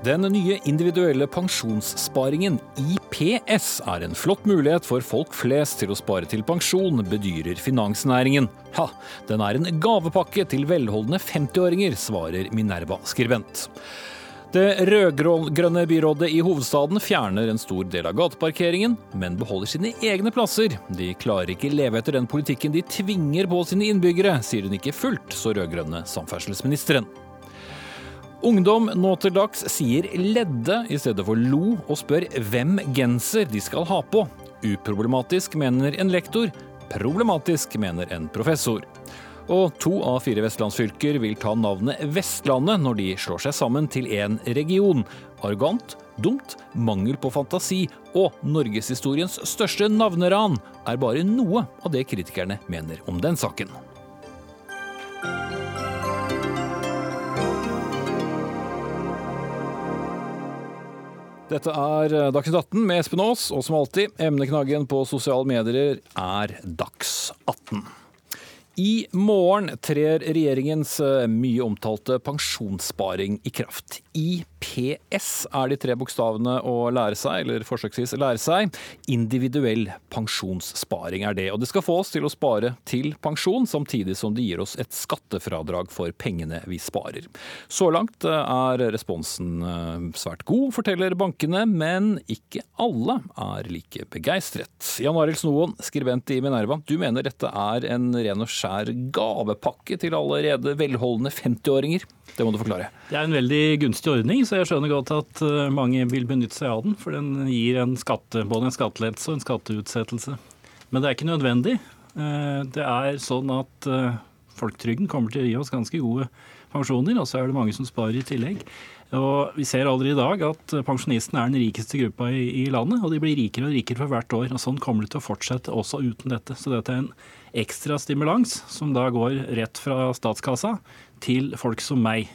Den nye individuelle pensjonssparingen, IPS, er en flott mulighet for folk flest til å spare til pensjon, bedyrer finansnæringen. Ha, den er en gavepakke til velholdne 50-åringer, svarer Minerva-skribent. Det rød-grønne byrådet i hovedstaden fjerner en stor del av gateparkeringen, men beholder sine egne plasser. De klarer ikke leve etter den politikken de tvinger på sine innbyggere, sier hun ikke fullt så rød-grønne samferdselsministeren. Ungdom nå til dags sier ledde i stedet for lo, og spør hvem genser de skal ha på. Uproblematisk, mener en lektor. Problematisk, mener en professor. Og to av fire vestlandsfylker vil ta navnet Vestlandet når de slår seg sammen til én region. Arrogant, dumt, mangel på fantasi og norgeshistoriens største navneran er bare noe av det kritikerne mener om den saken. Dette er Dagsnytt 18 med Espen Aas, og som alltid, emneknaggen på sosiale medier er Dags 18. I morgen trer regjeringens eh, mye omtalte pensjonssparing i kraft. IPS er de tre bokstavene å lære seg, eller forsøksvis lære seg. Individuell pensjonssparing er det. Og det skal få oss til å spare til pensjon, samtidig som det gir oss et skattefradrag for pengene vi sparer. Så langt eh, er responsen eh, svært god, forteller bankene, men ikke alle er like begeistret. Jan Arild Snoen, skribent i Minerva, du mener dette er en ren og skjær gavepakke til allerede velholdne 50-åringer. Det må du forklare. Det er en veldig gunstig ordning, så jeg skjønner godt at eh, mange vil benytte seg av den. For den gir en skatte, både en skattelettelse og en skatteutsettelse. Men det er ikke nødvendig. Eh, det er sånn at eh, folketrygden kommer til å gi oss ganske gode pensjoner, og så er det mange som sparer i tillegg. Og Vi ser allerede i dag at pensjonistene er den rikeste gruppa i, landet, og de blir rikere og rikere for hvert år. og Sånn kommer det til å fortsette også uten dette. Så dette er en ekstra stimulans som da går rett fra statskassa til folk som meg,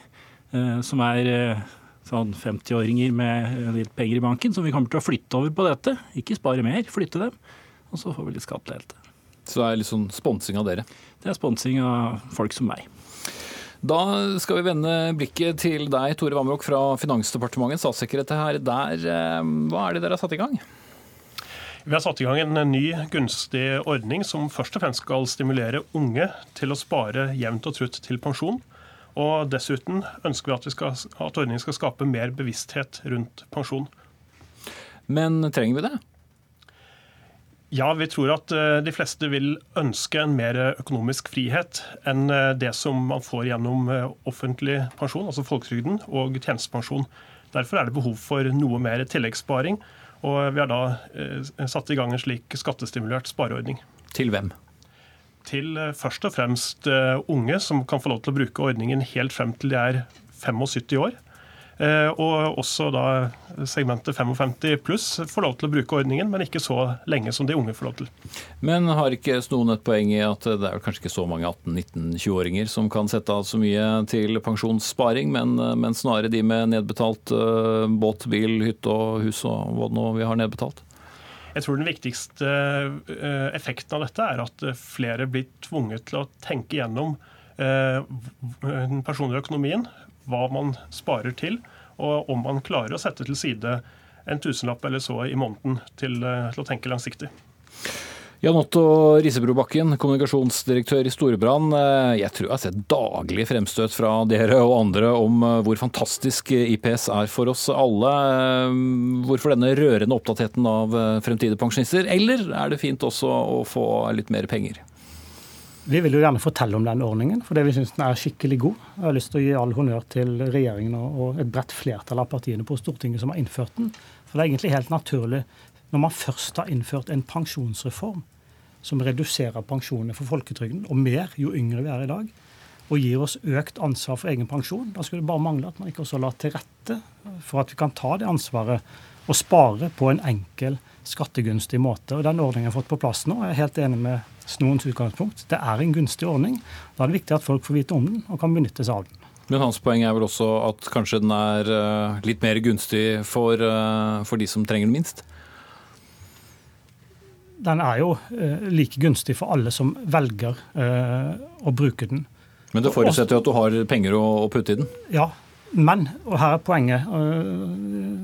eh, som er eh, sånn 50-åringer med litt penger i banken, som vi kommer til å flytte over på dette. Ikke spare mer, flytte dem. Og så får vi litt skattelette. Så det er litt sånn sponsing av dere? Det er sponsing av folk som meg. Da skal vi vende blikket til deg, Tore Vamrok fra Finansdepartementet, statssekretær der. Eh, hva er det dere har satt i gang? Vi har satt i gang en ny gunstig ordning som først og fremst skal stimulere unge til å spare jevnt og trutt til pensjon. Og dessuten ønsker vi at, vi skal, at ordningen skal skape mer bevissthet rundt pensjon. Men trenger vi det? Ja, vi tror at eh, de fleste vil ønske en mer økonomisk frihet enn eh, det som man får gjennom eh, offentlig pensjon, altså folketrygden, og tjenestepensjon. Derfor er det behov for noe mer tilleggssparing. Og vi har da eh, satt i gang en slik skattestimulert spareordning. Til hvem? Til eh, først og fremst eh, unge som kan få lov til å bruke ordningen helt frem til de er 75 år. Eh, og også da segmentet 55 pluss får lov til å bruke ordningen, men ikke så lenge som de unge får lov til. Men har ikke Snoen et poeng i at det er kanskje ikke så mange 18-19-20-åringer som kan sette av så mye til pensjonssparing, men, men snarere de med nedbetalt uh, båt, bil, hytte og hus og hva nå vi har nedbetalt? Jeg tror den viktigste effekten av dette er at flere blir tvunget til å tenke gjennom den personlige økonomien hva man sparer til, og om man klarer å sette til side en tusenlapp eller så i måneden til, eh, til å tenke langsiktig. Jan Otto Risebrobakken, kommunikasjonsdirektør i Storebrand. Eh, jeg tror jeg har sett daglig fremstøt fra dere og andre om eh, hvor fantastisk IPS er for oss alle. Hvorfor denne rørende opptattheten av fremtidige pensjonister? Eller er det fint også å få litt mer penger? Vi vil jo gjerne fortelle om den ordningen, fordi vi syns den er skikkelig god. Jeg har lyst til å gi all honnør til regjeringen og et bredt flertall av partiene på Stortinget som har innført den. For det er egentlig helt naturlig, når man først har innført en pensjonsreform som reduserer pensjonene for folketrygden, og mer jo yngre vi er i dag, og gir oss økt ansvar for egen pensjon, da skulle det bare mangle at man ikke også la til rette for at vi kan ta det ansvaret og spare på en enkel, skattegunstig måte. Og Den ordningen har fått på plass nå. Jeg er helt enig med Snoens utgangspunkt. Det er en gunstig ordning. Da er det viktig at folk får vite om den og kan benytte seg av den. Men hans poeng er vel også at kanskje den er eh, litt mer gunstig for, eh, for de som trenger den minst? Den er jo eh, like gunstig for alle som velger å bruke den. Men det forutsetter jo at du har penger å putte i den? Ja, Men, og her er poenget,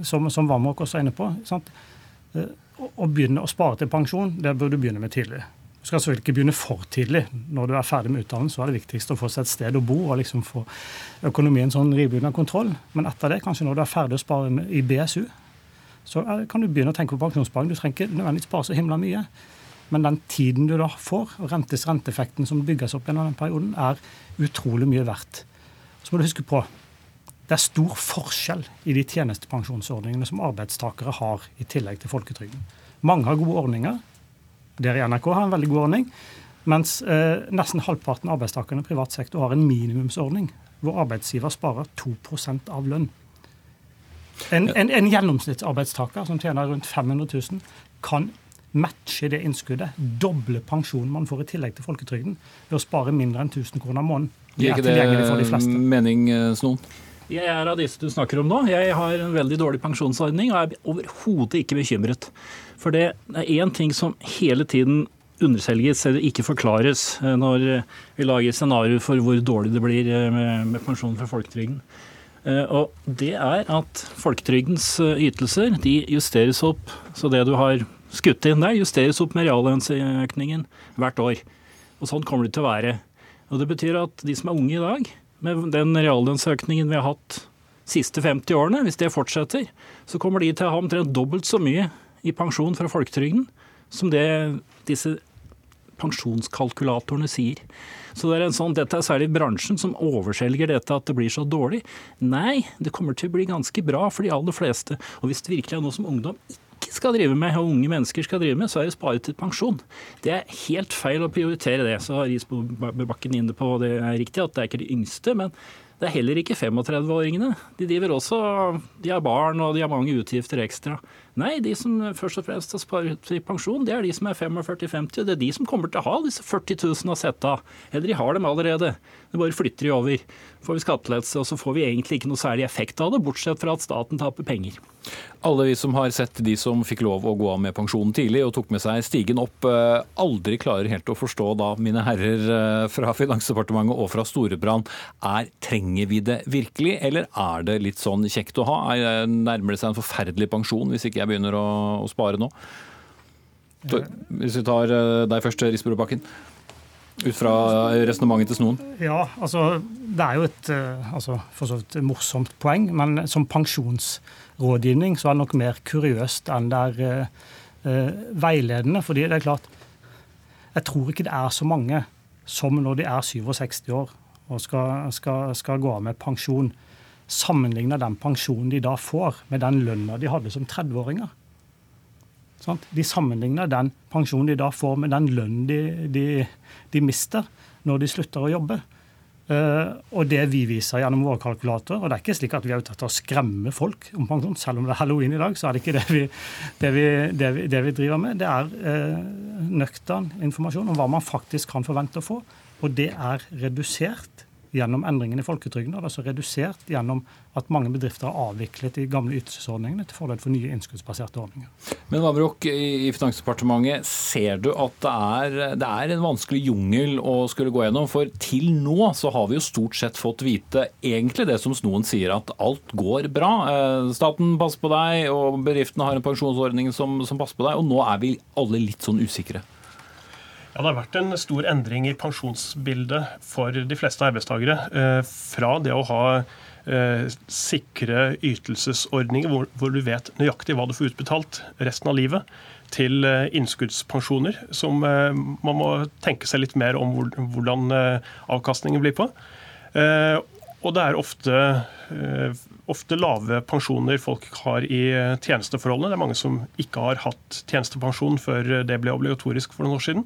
som, som Vamok også er inne på sant? Å begynne å spare til pensjon, det bør du begynne med tidlig. Du skal selvfølgelig ikke begynne for tidlig. Når du er ferdig med utdannelsen, så er det viktigst å få seg et sted å bo og liksom få økonomien sånn rivende under kontroll. Men etter det, kanskje når du er ferdig å spare i BSU, så kan du begynne å tenke på pensjonssparing. Du trenger ikke nødvendigvis spare så himla mye. Men den tiden du da får, og rentes renteeffekten som bygges opp gjennom den perioden, er utrolig mye verdt. Så må du huske på det er stor forskjell i de tjenestepensjonsordningene som arbeidstakere har i tillegg til folketrygden. Mange har gode ordninger. Dere i NRK har en veldig god ordning. Mens eh, nesten halvparten av arbeidstakerne i privat sektor har en minimumsordning hvor arbeidsgiver sparer 2 av lønn. En, en, en, gjennomsnittsarbeidstaker som tjener rundt 500 000, kan matche det innskuddet, doble pensjonen man får i tillegg til folketrygden, ved å spare mindre enn 1000 kroner måneden. Det er ikke det mening, eh, Snoen? Jeg er av disse du snakker om nå. Jeg har en veldig dårlig pensjonsordning og er overhodet ikke bekymret. For det er én ting som hele tiden underselges eller ikke forklares eh, når vi lager scenario for hvor dårlig det blir eh, med pensjon fra folketrygden. Eh, og det er at folketrygdens ytelser de justeres opp, så det du har skutt inn der, justeres opp med reallønnsøkningen hvert år. Og sånn kommer det til å være. Og Det betyr at de som er unge i dag, med den reallønnsøkningen vi har hatt siste 50 årene, hvis det fortsetter, så kommer de til å ha omtrent dobbelt så mye i pensjon fra folketrygden som det disse pensjonskalkulatorene sier. Så det er en sånn, Dette er særlig bransjen som overselger dette at det blir så dårlig. Nei, det kommer til å bli ganske bra for de aller fleste. Og hvis det virkelig er noe som ungdom ikke skal drive med, og unge mennesker skal drive med, så er det spare til pensjon. Det er helt feil å prioritere det. Så har Risbobakken inne på det er riktig at det er ikke de yngste, men det er heller ikke 35-åringene. De driver også, de har barn og de har mange utgifter ekstra. Nei, de som først og fremst har sparet til pensjon, det er de som er 45-50. Det er de som kommer til å ha disse 40 000 å sette av. Eller de har dem allerede. Det bare flytter de over. Får vi skattelettelse, og så får vi egentlig ikke noe særlig effekt av det, bortsett fra at staten taper penger. Alle vi som har sett de som fikk lov å gå av med pensjonen tidlig og tok med seg stigen opp, eh, aldri klarer helt å forstå da, mine herrer eh, fra Finansdepartementet og fra Storebrand, er trenger vi det virkelig, eller er det litt sånn kjekt å ha? Nærmer det seg en forferdelig pensjon hvis ikke jeg begynner å, å spare nå? Hvis vi tar eh, deg først, Risbro Bakken. Ut fra resonnementet til Snoen? Ja, altså det er jo et eh, altså, for så vidt morsomt poeng. Men som pensjonsrådgivning så er det nok mer kuriøst enn det er uh, veiledende. fordi det er klart, jeg tror ikke det er så mange som når de er 67 år og skal, skal, skal gå av med pensjon, sammenligner den pensjonen de da får, med den lønna de hadde som 30-åringer. De sammenligner den pensjonen de da får med den lønnen de, de, de, mister når de slutter å jobbe. Uh, og det vi viser gjennom våre kalkulatorer Og det er ikke slik at vi er ute etter å skremme folk om pensjon. Selv om det er halloween i dag, så er det ikke det vi, det vi, det vi, det vi driver med. Det er uh, nøktern informasjon om hva man faktisk kan forvente å få. Og det er redusert gjennom endringene i folketrygden. Og det er altså redusert gjennom at mange bedrifter har avviklet de gamle ytelsesordningene til fordel for nye innskuddsbaserte ordninger. Men Vamrok, i Finansdepartementet, ser du at det er, det er, en vanskelig jungel å skulle gå gjennom? For til nå så har vi jo stort sett fått vite egentlig det som Snoen sier, at alt går bra. Eh, staten passer på deg, og bedriftene har en pensjonsordning som, som passer på deg. Og nå er vi alle litt sånn usikre. Ja, Det har vært en stor endring i pensjonsbildet for de fleste arbeidstakere. Eh, fra det å ha eh, sikre ytelsesordninger hvor, du vet nøyaktig hva du får utbetalt resten av livet, til eh, innskuddspensjoner, som man må tenke seg litt mer om hvordan avkastningen blir på. Og det er ofte, ofte, lave pensjoner folk har i tjenesteforholdene. Det er mange som ikke har hatt tjenestepensjon før det ble obligatorisk for noen år siden.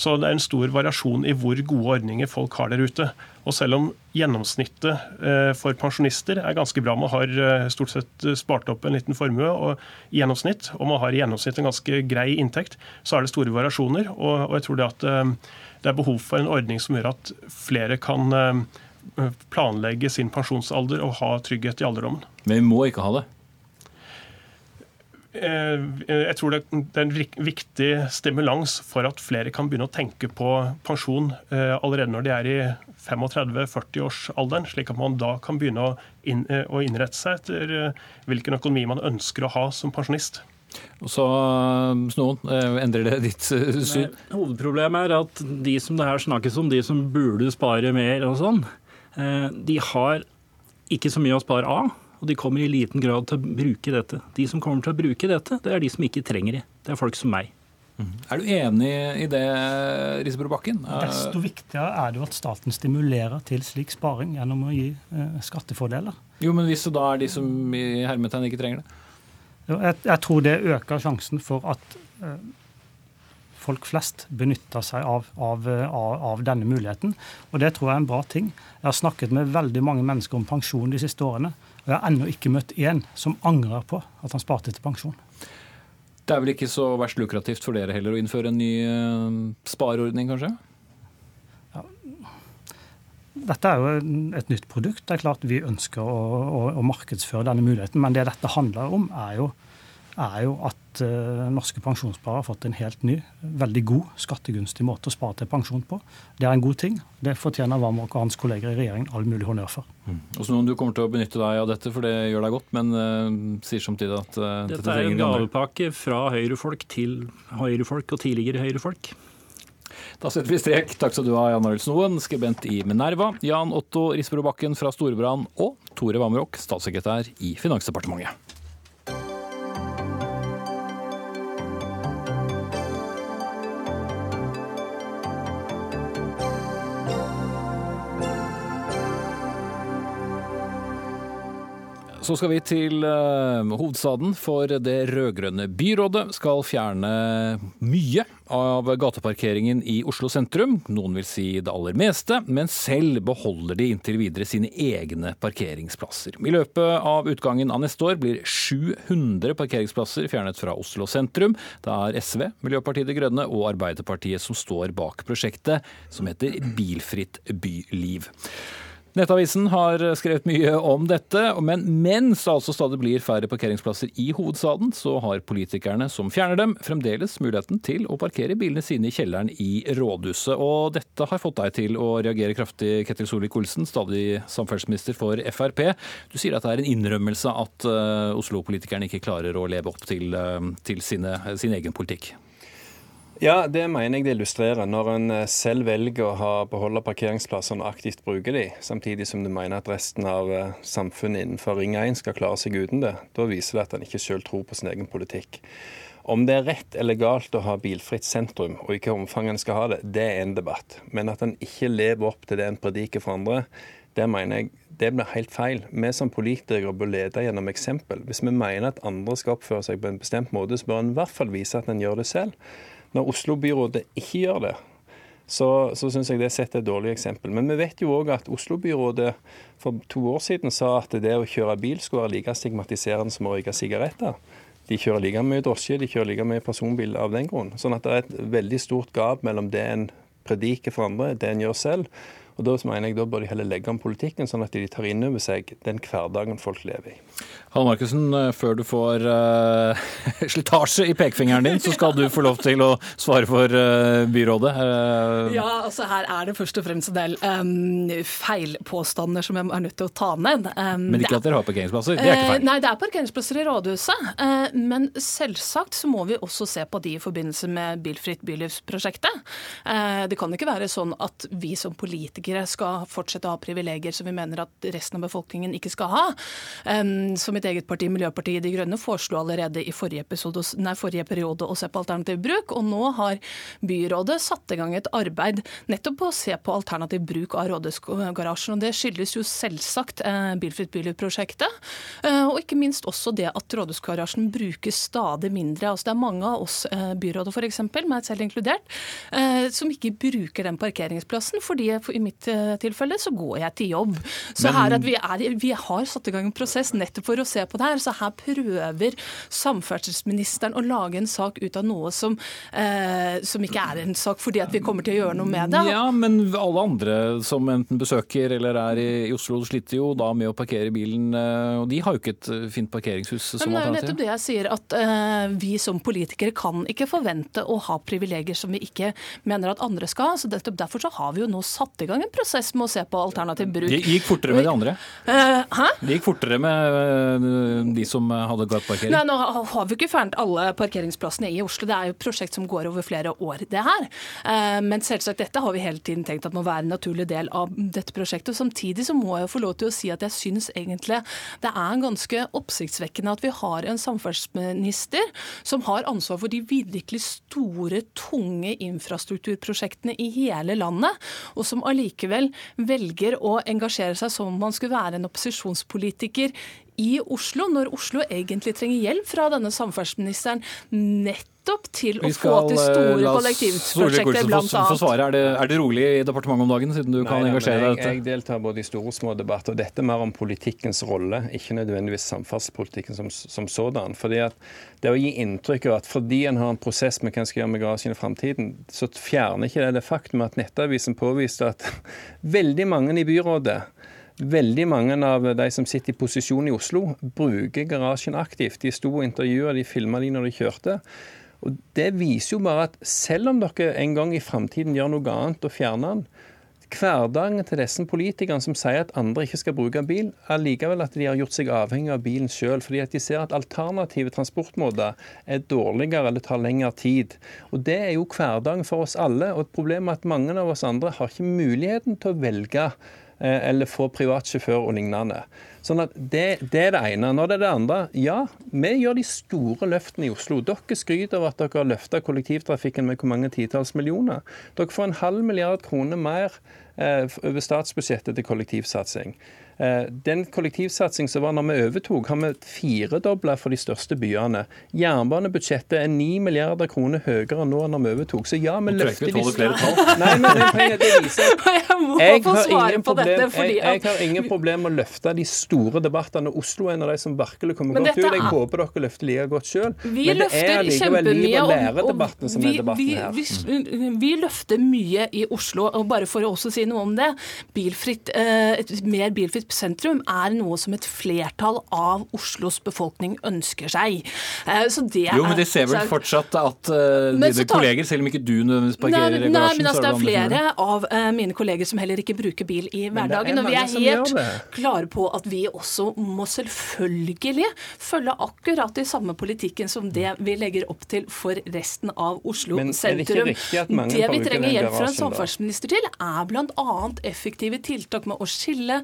Så det er en stor variasjon i hvor gode ordninger folk har der ute. Og selv om gjennomsnittet eh, for pensjonister er ganske bra, man har eh, stort sett eh, spart opp en liten formue og, i gjennomsnitt, og man har i gjennomsnitt en ganske grei inntekt, så er det store variasjoner. Og jeg tror det at det er behov for en ordning som gjør at flere kan planlegge sin pensjonsalder og ha trygghet i alderdommen. Men vi må ikke ha det? Eh, jeg tror det er en viktig stimulans for at flere kan begynne å tenke på pensjon eh, allerede når de er i 35-40-årsalderen, slik at man da kan begynne å innrette seg etter hvilken økonomi man ønsker å ha som pensjonist. Og så, Snoen, endrer det ditt syn? Nei, hovedproblemet er at de som det her snakkes om, de som burde spare mer og sånn, de har ikke så mye å spare av. Og de kommer i liten grad til å bruke dette. De som kommer til å bruke dette, det er de som ikke trenger det. Det er folk som meg. Mm. Er du enig i det, Risebro Bakken? Desto viktigere er det jo at staten stimulerer til slik sparing gjennom å gi eh, skattefordeler. Jo, men hvis det da er de som i hermetegn ikke trenger det? Jeg, jeg, tror det øker sjansen for at eh, folk flest benytter seg av, av, av, av, denne muligheten. Og det tror jeg er en bra ting. Jeg har snakket med veldig mange mennesker om pensjon de siste årene. Og jeg har ennå ikke møtt én som angrer på at han sparte til pensjon. Det er vel ikke så verst lukrativt for dere heller å innføre en ny uh, spareordning, kanskje? Ja. Dette er jo et nytt produkt. Det er klart Vi ønsker å, å, å markedsføre denne muligheten, men det dette handler om, er jo er jo at uh, norske pensjonssparere har fått en helt ny, veldig god, skattegunstig måte å spare til pensjon på. Det er en god ting. Det fortjener Vamraak og hans kolleger i regjeringen all mulig honnør for. Mm. Og så noen Du kommer til å benytte deg av dette, for det gjør deg godt, men uh, sier samtidig at uh, dette, dette er en gavepakke fra høyrefolk til høyrefolk og tidligere høyrefolk. Da setter vi strek. Takk skal du ha, Jan Arild Snoen, skribent i Minerva, Jan Otto Risbrobakken fra Storebrand og Tore Vamrok, statssekretær i Finansdepartementet. Så skal vi til uh, hovedstaden, for det rød-grønne byrådet skal fjerne mye av gateparkeringen i Oslo sentrum. Noen vil si det aller meste, men selv beholder de inntil videre sine egne parkeringsplasser. I løpet av utgangen av neste år blir 700 parkeringsplasser fjernet fra Oslo sentrum. Det er SV, Miljøpartiet De Grønne og Arbeiderpartiet som står bak prosjektet, som heter Bilfritt byliv. Nettavisen har skrevet mye om dette, men mens det altså stadig blir færre parkeringsplasser i hovedstaden, så har politikerne som fjerner dem, fremdeles muligheten til å parkere bilene sine i kjelleren i rådhuset. Og dette har fått deg til å reagere kraftig, Ketil Solvik-Olsen, stadig samferdselsminister for Frp. Du sier at det er en innrømmelse at uh, Oslo-politikerne ikke klarer å leve opp til, uh, til sine, sin egen politikk? Ja, det mener jeg det illustrerer. Når en eh, selv velger å ha beholde parkeringsplassene og aktivt bruker de, samtidig som du mener at resten av eh, samfunnet innenfor Ring 1 skal klare seg uten det, da viser det at en ikke selv tror på sin egen politikk. Om det er rett eller galt å ha bilfritt sentrum, og i hvilket omfang en skal ha det, det er en debatt. Men at en ikke lever opp til det en prediker for andre, det mener jeg det blir helt feil. Vi som politikere bør lede gjennom eksempel. Hvis vi mener at andre skal oppføre seg på en bestemt måte, så bør en i hvert fall vise at en gjør det selv. Når Oslo-byrådet ikke gjør det, så, så syns jeg det setter et dårlig eksempel. Men vi vet jo òg at Oslo-byrådet for to år siden sa at det å kjøre bil skulle være like stigmatiserende som å røyke sigaretter. De kjører like mye drosje, de kjører like mye personbil av den grunn. Sånn at det er et veldig stort gap mellom det en prediker for andre, det en gjør selv, og Da mener jeg da bør de heller legge om politikken, sånn at de tar inn over seg den hverdagen folk lever i. Hall Markussen, eh, før du får uh, slitasje i pekefingeren din, så skal du få lov til å svare for uh, byrådet. Uh, ja, altså her er det først og fremst en del um, feilpåstander som jeg er nødt til å ta ned. Um, men ikke at dere har parkeringsplasser? Det er ikke feil? Nei, det er parkeringsplasser i rådhuset. men selvsagt så må vi også se på de i forbindelse med Bilfritt bylivsprosjektet. det kan ikke være sånn at vi som politikere skal fortsette å ha privilegier som vi mener at resten av befolkningen ikke skal ha. Så mitt eget parti, Miljøpartiet De Grønne, foreslo allerede i forrige, episode, nei, forrige periode å se på alternativ bruk, og nå har byrådet satt i gang et arbeid nettopp på å se på alternativ bruk av rådhusgarasjen. og Det skyldes jo selvsagt eh, Bilfritt byliv-prosjektet, eh, og ikke minst også det at rådhusgarasjen brukes stadig mindre. Altså Det er mange av oss, eh, byrådet f.eks., meg selv inkludert, som ikke bruker den parkeringsplassen fordi i mitt mitt eh, tilfelle så går jeg til jobb. Så Men- her at vi, er, vi har satt i gang en prosess nettopp for å se på det her. Så her prøver samferdselsministeren å lage en sak ut av noe som, eh, som ikke er en sak, fordi at vi kommer til å gjøre noe med det. Ja, men alle andre som enten besøker eller er i i Oslo, sliter jo da med å parkere bilen. eh, Og de har jo ikke et eh, fint parkeringshus som Men det er jo nettopp det jeg sier, at eh, vi som politikere kan ikke forvente å ha privilegier som vi ikke mener at andre skal ha. Så derfor så har vi jo nå satt i gang en prosess med å se på alternativ bruk. Det gikk fortere med de andre. Eh, hæ? Det gikk fortere med de som hadde gateparkering. Nei, nå har vi ikke fjernet alle parkeringsplassene i Oslo. Det er jo et prosjekt som går over flere år, det her. Eh, Men selvsagt, dette har vi hele tiden tenkt at må være en naturlig del av dette prosjektet. Samtidig så må jeg få lov til å si at jeg syns egentlig det er ganske oppsiktsvekkende at vi har en samferdselsminister som har ansvar for de virkelig store, tunge infrastrukturprosjektene i hele landet, og som allikevel velger å engasjere seg som om man skulle være en opposisjonspolitiker i Oslo, når Oslo egentlig trenger hjelp fra denne samferdselsministeren nettopp til å få til eh, store kollektivprosjekter, blant annet. Er det, er det rolig i departementet om dagen, siden du kan Nei, nei, engasjere deg i jeg, dette? jeg deltar både i store og små debatter. og Dette er mer om politikkens rolle, ikke nødvendigvis samferdselspolitikken som, som sådan. Fordi at Det å gi inntrykk av at fordi en har en prosess med hva en skal gjøre med garasjen i framtiden, så fjerner ikke det det faktum at Nettavisen påviste at veldig mange i byrådet Veldig mange av de som sitter i posisjon i Oslo, bruker garasjen aktivt. De sto og intervjua, de filma de når de kjørte. Og Det viser jo bare at selv om dere en gang i framtiden gjør noe annet og fjerner den, hverdagen til disse politikerne som sier at andre ikke skal bruke bil, er likevel at de har gjort seg avhengig av bilen sjøl. Fordi at de ser at alternative transportmåter er dårligere eller tar lengre tid. Og Det er jo hverdagen for oss alle. og Problemet er at mange av oss andre har ikke muligheten til å velge eller få privatsjåfør og lignende. Sånn at det, det er det ene. Når det er det andre, ja, vi gjør de store løftene i Oslo. Dere skryter av at dere har løfta kollektivtrafikken med hvor mange titalls millioner. Dere får en halv milliard kroner mer eh, over statsbudsjettet til kollektivsatsing. Eh, Den kollektivsatsing som var når vi overtok, har vi firedobla for de største byene. Jernbanebudsjettet er 9 milliarder kroner høyere nå enn når vi overtok. Så ja, vi løfter de tall. Nei, men det, poenget, det viser Jeg må jeg få svare på problem, dette, fordi jeg, jeg har ingen problem med å løfte de store debattene. Oslo er en av de som virkelig kommer Men godt ut. Jeg er- håper dere løfter like godt sjøl. Men det er likevel liv- og læredebatten som vi, er debatten her. Vi, vi løfter mye i Oslo. og Bare for å også si noe om det. Bilfritt, eh, et mer bilfritt sentrum er noe som et flertall av Oslos befolkning ønsker seg. Eh, Så det Jo, men de ser vel fortsatt at uh, dine tar- kolleger, selv om ikke du nødvendigvis Nei, parkerer i nei, garasjen, men altså, så det er flere av uh, mine kolleger som heller ikke bruker bil i er hverdagen. Og vi er helt klare på at vi også må selvfølgelig følge akkurat de samme politikken som det vi legger opp til for resten av Oslo Men sentrum. det det vi trenger hjelp fra en samferdselsminister til, er bl.a. effektive tiltak med å skille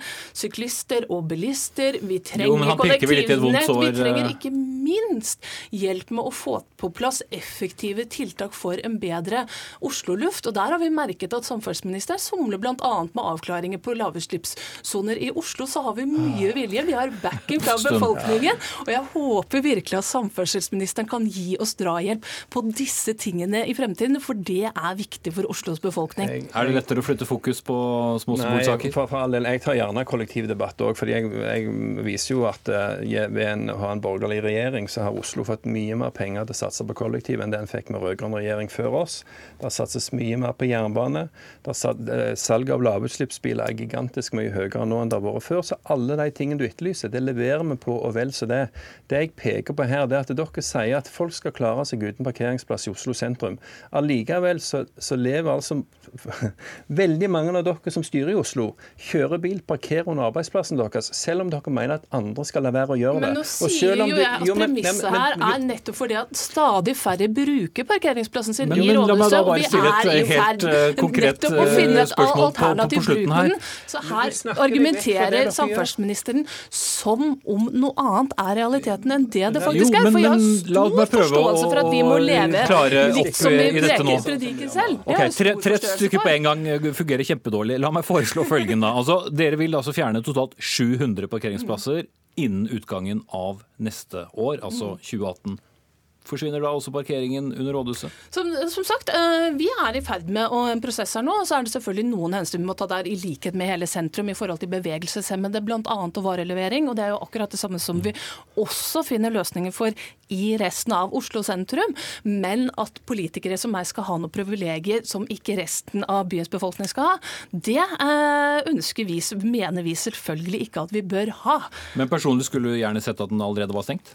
syklister og bilister. Vi trenger kollektivnett. Vi trenger eh. ikke minst hjelp med å få på plass effektive tiltak for en bedre Oslo-luft. Og Der har vi merket at samferdselsministeren somler bl.a. med avklaringer på lavutslippssoner. I Oslo så har vi mye vilje. Vi har backing fra Stund. befolkningen. Og jeg håper virkelig at samferdselsministeren kan gi oss drahjelp på disse tingene i fremtiden, for det er viktig for Oslos befolkning. Er det lettere å flytte fokus på små Nei, symbolsaker? for, for all del. Jeg tar gjerne kollektivdebatt òg, fordi jeg, jeg viser jo at eh, ved en, å ha en borgerlig regjering, så har Oslo fått mye mer penger til å satse på kollektiv enn det en fikk med rød-grønn regjering før oss. Det satses mye mer på jernbane. Er eh, Salget av lavutslippsbiler er gigantisk mye høyere nå enn det har vært før. Så alle de tingene du etterlyser, det leverer vi på, og vel så det. Det jeg peker på her, det er at dere sier at folk skal klare seg uten parkeringsplass i Oslo sentrum. Allikevel så, så lever altså veldig mange av dere som styrer i Oslo, kjører bil, parkerer under arbeidsplassen deres, selv om dere mener at andre skal la være å gjøre det. Men nå sier jo du- jeg at premisset men- men- her er nettopp fordi at stadig færre bruker parkeringsplassen sin Men- i rådhuset, og vi er i helt, ferd eh, nettopp å finne eh, et spørsmål alternativ bruken. Så her argumenterer samferdselsministeren som om noe annet er realiteten enn det det faktisk er. For jeg har stor forståelse for at vi må leve klare litt opp som vi i dette nå. preker prediker selv. Det Ok, har jeg tre, tre stykker på en gang eh, fungerer kjempedårlig. La meg foreslå følgende. Altså, dere vil altså fjerne totalt 700 parkeringsplasser innen utgangen av neste år, altså 2018. Forsvinner da også parkeringen under rådhuset? Som, som, sagt, eh, vi er i ferd med en prosess her nå. Så er det selvfølgelig noen hensyn vi må ta der, i likhet med hele sentrum, i forhold til bevegelseshemmede, bl.a. og varelevering. Og det er jo akkurat det samme som vi også finner løsninger for i resten av Oslo sentrum. Men at politikere som meg skal ha noen privilegier som ikke resten av byens befolkning skal ha, det eh, ønsker vi, mener vi selvfølgelig ikke at vi bør ha. Men personlig skulle du gjerne sett at den allerede var stengt?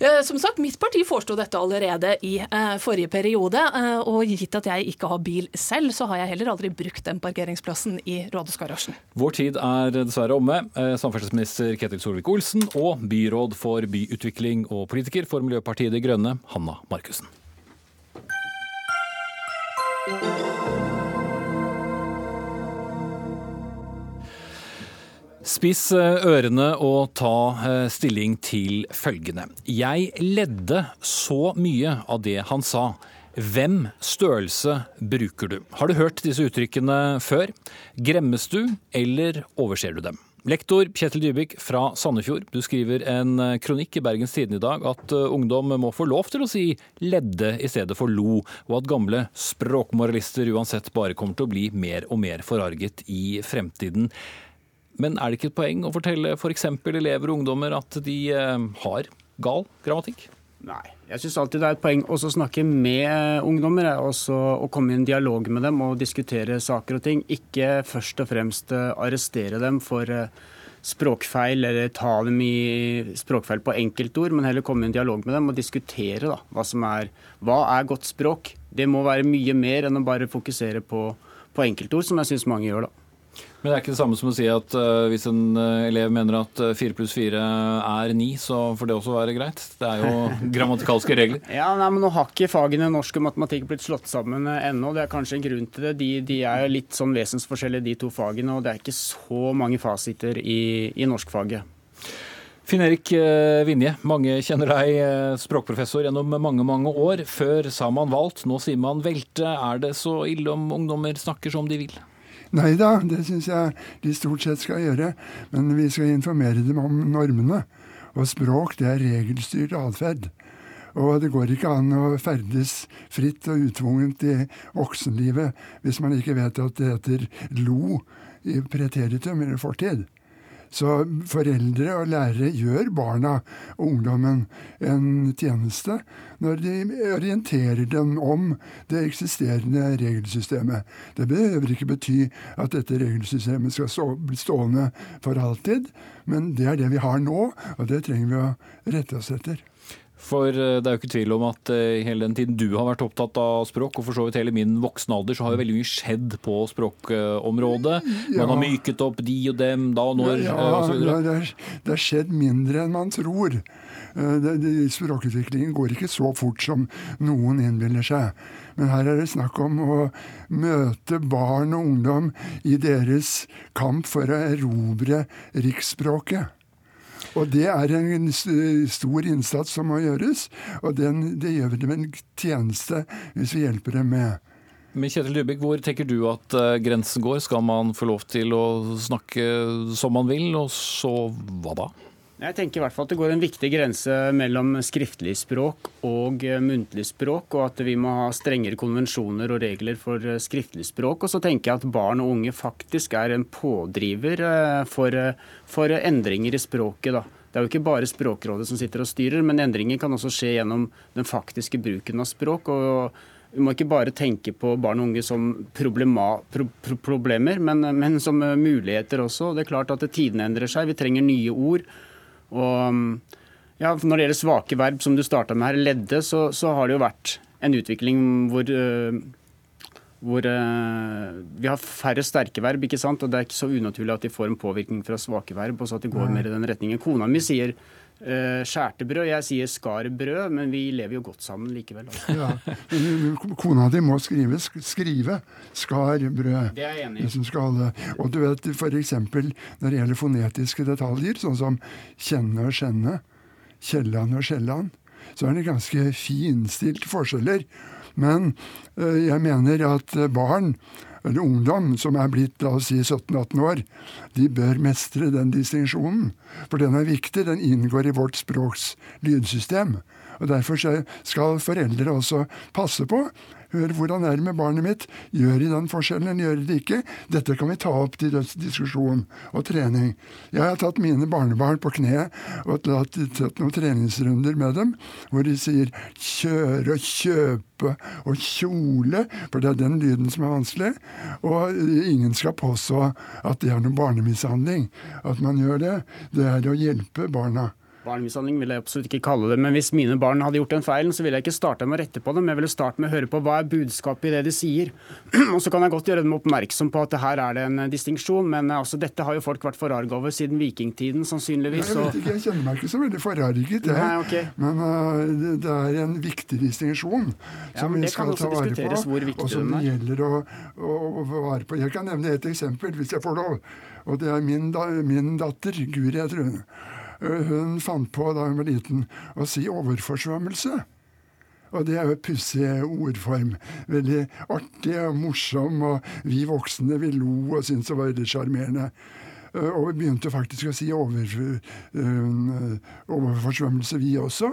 Eh, som sagt, mitt parti foreslo dette allerede i eh, forrige periode. Eh, og gitt at jeg ikke har bil selv, så har jeg heller aldri brukt den parkeringsplassen i rådhusgarasjen. Vår tid er dessverre omme. Samferdselsminister Ketil Solvik-Olsen og byråd for byutvikling og politiker for Miljøpartiet De Grønne, Hanna Markussen. Spiss eh, ørene og ta eh, stilling til følgende. Jeg ledde så mye av det han sa. Hvem størrelse bruker du? Har du hørt disse uttrykkene før? Gremmes du, eller overser du dem? Lektor Kjetil Dybvik fra Sandefjord, du skriver en eh, kronikk i Bergens Tidende i dag at ungdom må få lov til å si ledde i stedet for lo, og at gamle språkmoralister uansett bare kommer til å bli mer og mer forarget i fremtiden. Men er det ikke et poeng å fortelle f.eks. For elever og ungdommer at de eh, har gal grammatikk? Nei. Jeg syns alltid det er et poeng å snakke med eh, ungdommer. Også, å komme i en dialog med dem og diskutere saker og ting. Ikke først og fremst eh, arrestere dem for språkfeil eller ta dem i språkfeil på enkeltord, men heller komme i en dialog med dem og diskutere da, hva som er, hva er godt språk. Det må være mye mer enn å bare fokusere på, på enkeltord, som jeg syns mange gjør. da. Men det er ikke det samme som å si at uh, hvis en uh, elev mener at uh, fire pluss fire er ni, så får det også være greit? Det er jo grammatikalske regler. ja, nei, men Nå har ikke fagene norsk og matematikk blitt slått sammen ennå. Det er kanskje en grunn til det. De, de er litt sånn vesensforskjellige, de to fagene. Og det er ikke så mange fasiter i, i norskfaget. Finn-Erik Vinje, mange kjenner deg, språkprofessor gjennom mange mange år. Før sa man valgt, nå sier man velte. Er det så ille om ungdommer snakker som de vil? Nei da, det syns jeg de stort sett skal gjøre. Men vi skal informere dem om normene. Og språk, det er regelstyrt atferd. Og det går ikke an å ferdes fritt og utvungent i voksenlivet hvis man ikke vet at det heter lo i preteritum eller fortid. Så foreldre og lærere gjør barna og ungdommen en tjeneste når de orienterer dem om det eksisterende regelsystemet. Det behøver ikke bety at dette regelsystemet skal bli stående for alltid, men det er det vi har nå, og det trenger vi å rette oss etter. For eh, det er jo ikke tvil om at eh, hele den tiden du har vært opptatt av språk, og for så vidt hele min voksne alder, så har jo veldig mye skjedd på språkområdet. Man har myket opp de og dem, da og når, ja, ja, osv. Det, det har skjedd mindre enn man tror. Eh, språkutviklingen går ikke så fort som noen innbiller seg. Men her er det snakk om å møte barn og ungdom i deres kamp for å erobre riksspråket. Og det er en stor innsats som må gjøres, og den, det gjør vi dem en tjeneste hvis vi hjelper dem med. Men Kjetil Dybvik, hvor tenker du at uh, grensen går? Skal man få lov til å snakke som man vil, og så hva da? Jeg tenker i hvert fall at det går en viktig grense mellom skriftlig språk og eh, muntlig språk, og at vi må ha strengere konvensjoner og regler for eh, skriftlig språk. Og så tenker jeg at barn og unge faktisk er en pådriver eh, for, for endringer i språket. da. Det er jo ikke bare Språkrådet som sitter og styrer, men endringer kan også skje gjennom den faktiske bruken av språk. og vi må ikke bare tenke på barn og unge som pro, pro, problemer, men, men, som muligheter også. Det er klart at tidene endrer seg, vi trenger nye ord. Og ja, Når det gjelder svake verb, som du starta med her, ledde, så, så, har det jo vært en utvikling hvor, uh, hvor uh, vi har færre sterke verb, ikke sant? og det er ikke så unaturlig at de får en påvirkning fra svake verb, og så at de går mer i den retningen. Kona mi sier skjærte brød, jeg sier skar brød, men vi lever jo godt sammen likevel. Altså. Ja. Kona di må skrive, skrive skar brød. Det er jeg enig i. Skal, og du vet f.eks. når det gjelder fonetiske detaljer, sånn som kjenne og skjenne, Kielland og Kielland, så er det ganske finstilte forskjeller. Men jeg mener at barn eller ungdom som er blitt la oss si 17-18 år, de bør mestre den distinksjonen. For den er viktig. Den inngår i vårt språks lydsystem. Og Derfor skal foreldre også passe på Hør hvordan er det med barnet mitt? Gjør de den forskjellen, eller gjør de det ikke? Dette kan vi ta opp til diskusjon og trening. Jeg har tatt mine barnebarn på kne og tatt, noen treningsrunder med dem, hvor de sier kjøre og kjøpe og kjole, for det er den lyden som er vanskelig. Og ingen skal påstå at det er noe barnemishandling. At man gjør det. Det er å hjelpe barna. Barnemishandling vil jeg absolutt ikke kalle det. Men hvis mine barn hadde gjort den feilen, så ville jeg ikke starte med å rette på dem. Jeg ville starte med å høre på hva er budskapet i det de sier. og så kan jeg godt gjøre dem oppmerksom på at her er det en distinksjon, men eh, altså, dette har jo folk vært forarga over siden vikingtiden, sannsynligvis. Nei, Jeg vet ikke, jeg kjenner meg ikke så veldig forarget, jeg. Okay. Men uh, det er en viktig distinksjon som ja, vi skal ta vare på. Og som det gjelder å, å, å vare på. Jeg kan nevne et eksempel, hvis jeg får lov. Og det er min, da, min datter, Guri jeg tror hun. Hun fant på da hun var liten å si overforsvømmelse. Og det er jo pussig ordform. Veldig artig og morsom, og vi voksne vi lo og syntes det var veldig sjarmerende. Og vi begynte faktisk å si over, uh, overforsvømmelse, vi også.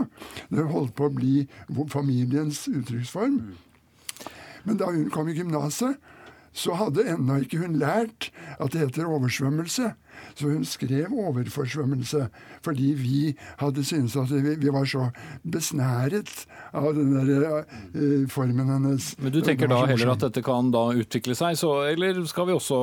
Det holdt på å bli familiens uttrykksform. Men da hun kom i gymnaset, så hadde ennå ikke hun lært at det heter oversvømmelse. Så hun skrev overforsvømmelse fordi vi hadde syntes at vi, vi var så besnæret av den der uh, formen hennes. Men du tenker da heller at dette kan da utvikle seg, så, eller skal vi også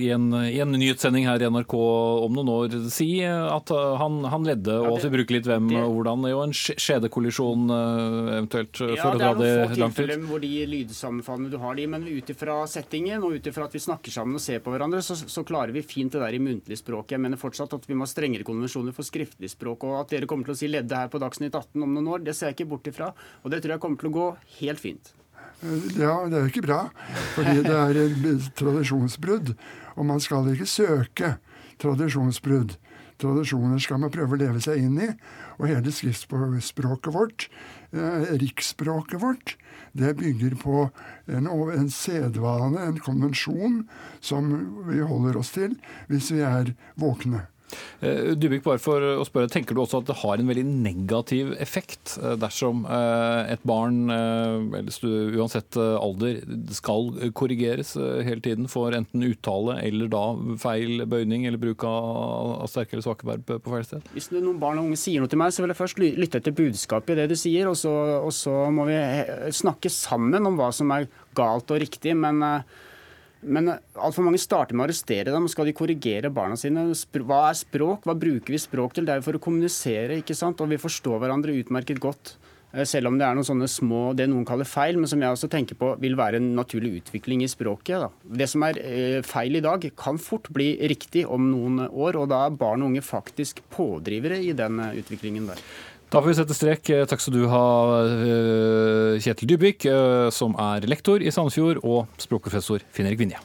i en, i en nyhetssending her i NRK om noen år si at uh, han, han, ledde, og at vi bruker litt hvem og hvordan, jo en skjedekollisjon uh, eventuelt, for ja, å dra det langt ut? Ja, det er noen få tilfeller hvor de lydsammenfallene du har de, men ut ifra settingen og ut ifra at vi snakker sammen og ser på hverandre, så, så klarer vi fint det der i muntlig språk. Jeg mener fortsatt at vi må ha strengere konvensjoner for skriftlig språk. Og at dere kommer til å si 'ledde' her på Dagsnytt 18 om noen år, det ser jeg ikke bort ifra. Og det tror jeg kommer til å gå helt fint. Ja, det er jo ikke bra. Fordi det er et tradisjonsbrudd. Og man skal ikke søke tradisjonsbrudd. Tradisjoner skal man prøve å leve seg inn i. Og hele skriftspråket vårt, riksspråket vårt, det bygger på en, en sedvane, en konvensjon, som vi holder oss til hvis vi er våkne. Eh, Dybvik, bare for å spørre, Tenker du også at det har en veldig negativ effekt eh, dersom eh, et barn, uansett alder, skal korrigeres hele tiden for enten uttale eller da feil bøyning eller bruk av sterke eller svake verb på feil sted? Hvis noen barn og unge sier noe til meg, så vil jeg først lytte til budskapet i det du sier, og så, og så må vi snakke sammen om hva som er galt og riktig. men men altfor mange starter med å arrestere dem. Skal de korrigere barna sine? Hva er språk? Hva bruker vi språk til? Det er jo for å kommunisere, ikke sant? Og vi forstår hverandre utmerket godt. Eh, selv om det er noen sånne små, det noen kaller feil, men som jeg også tenker på vil være en naturlig utvikling i språket. Da. Det som er eh, feil i dag, kan fort bli riktig om noen år, og da er barn og unge faktisk pådrivere i den eh, utviklingen der. Da får vi sette strek. Takk skal du ha, eh, Kjetil Dybvik, eh, som er lektor i Sandefjord, og språkprofessor Finn-Erik Vinje.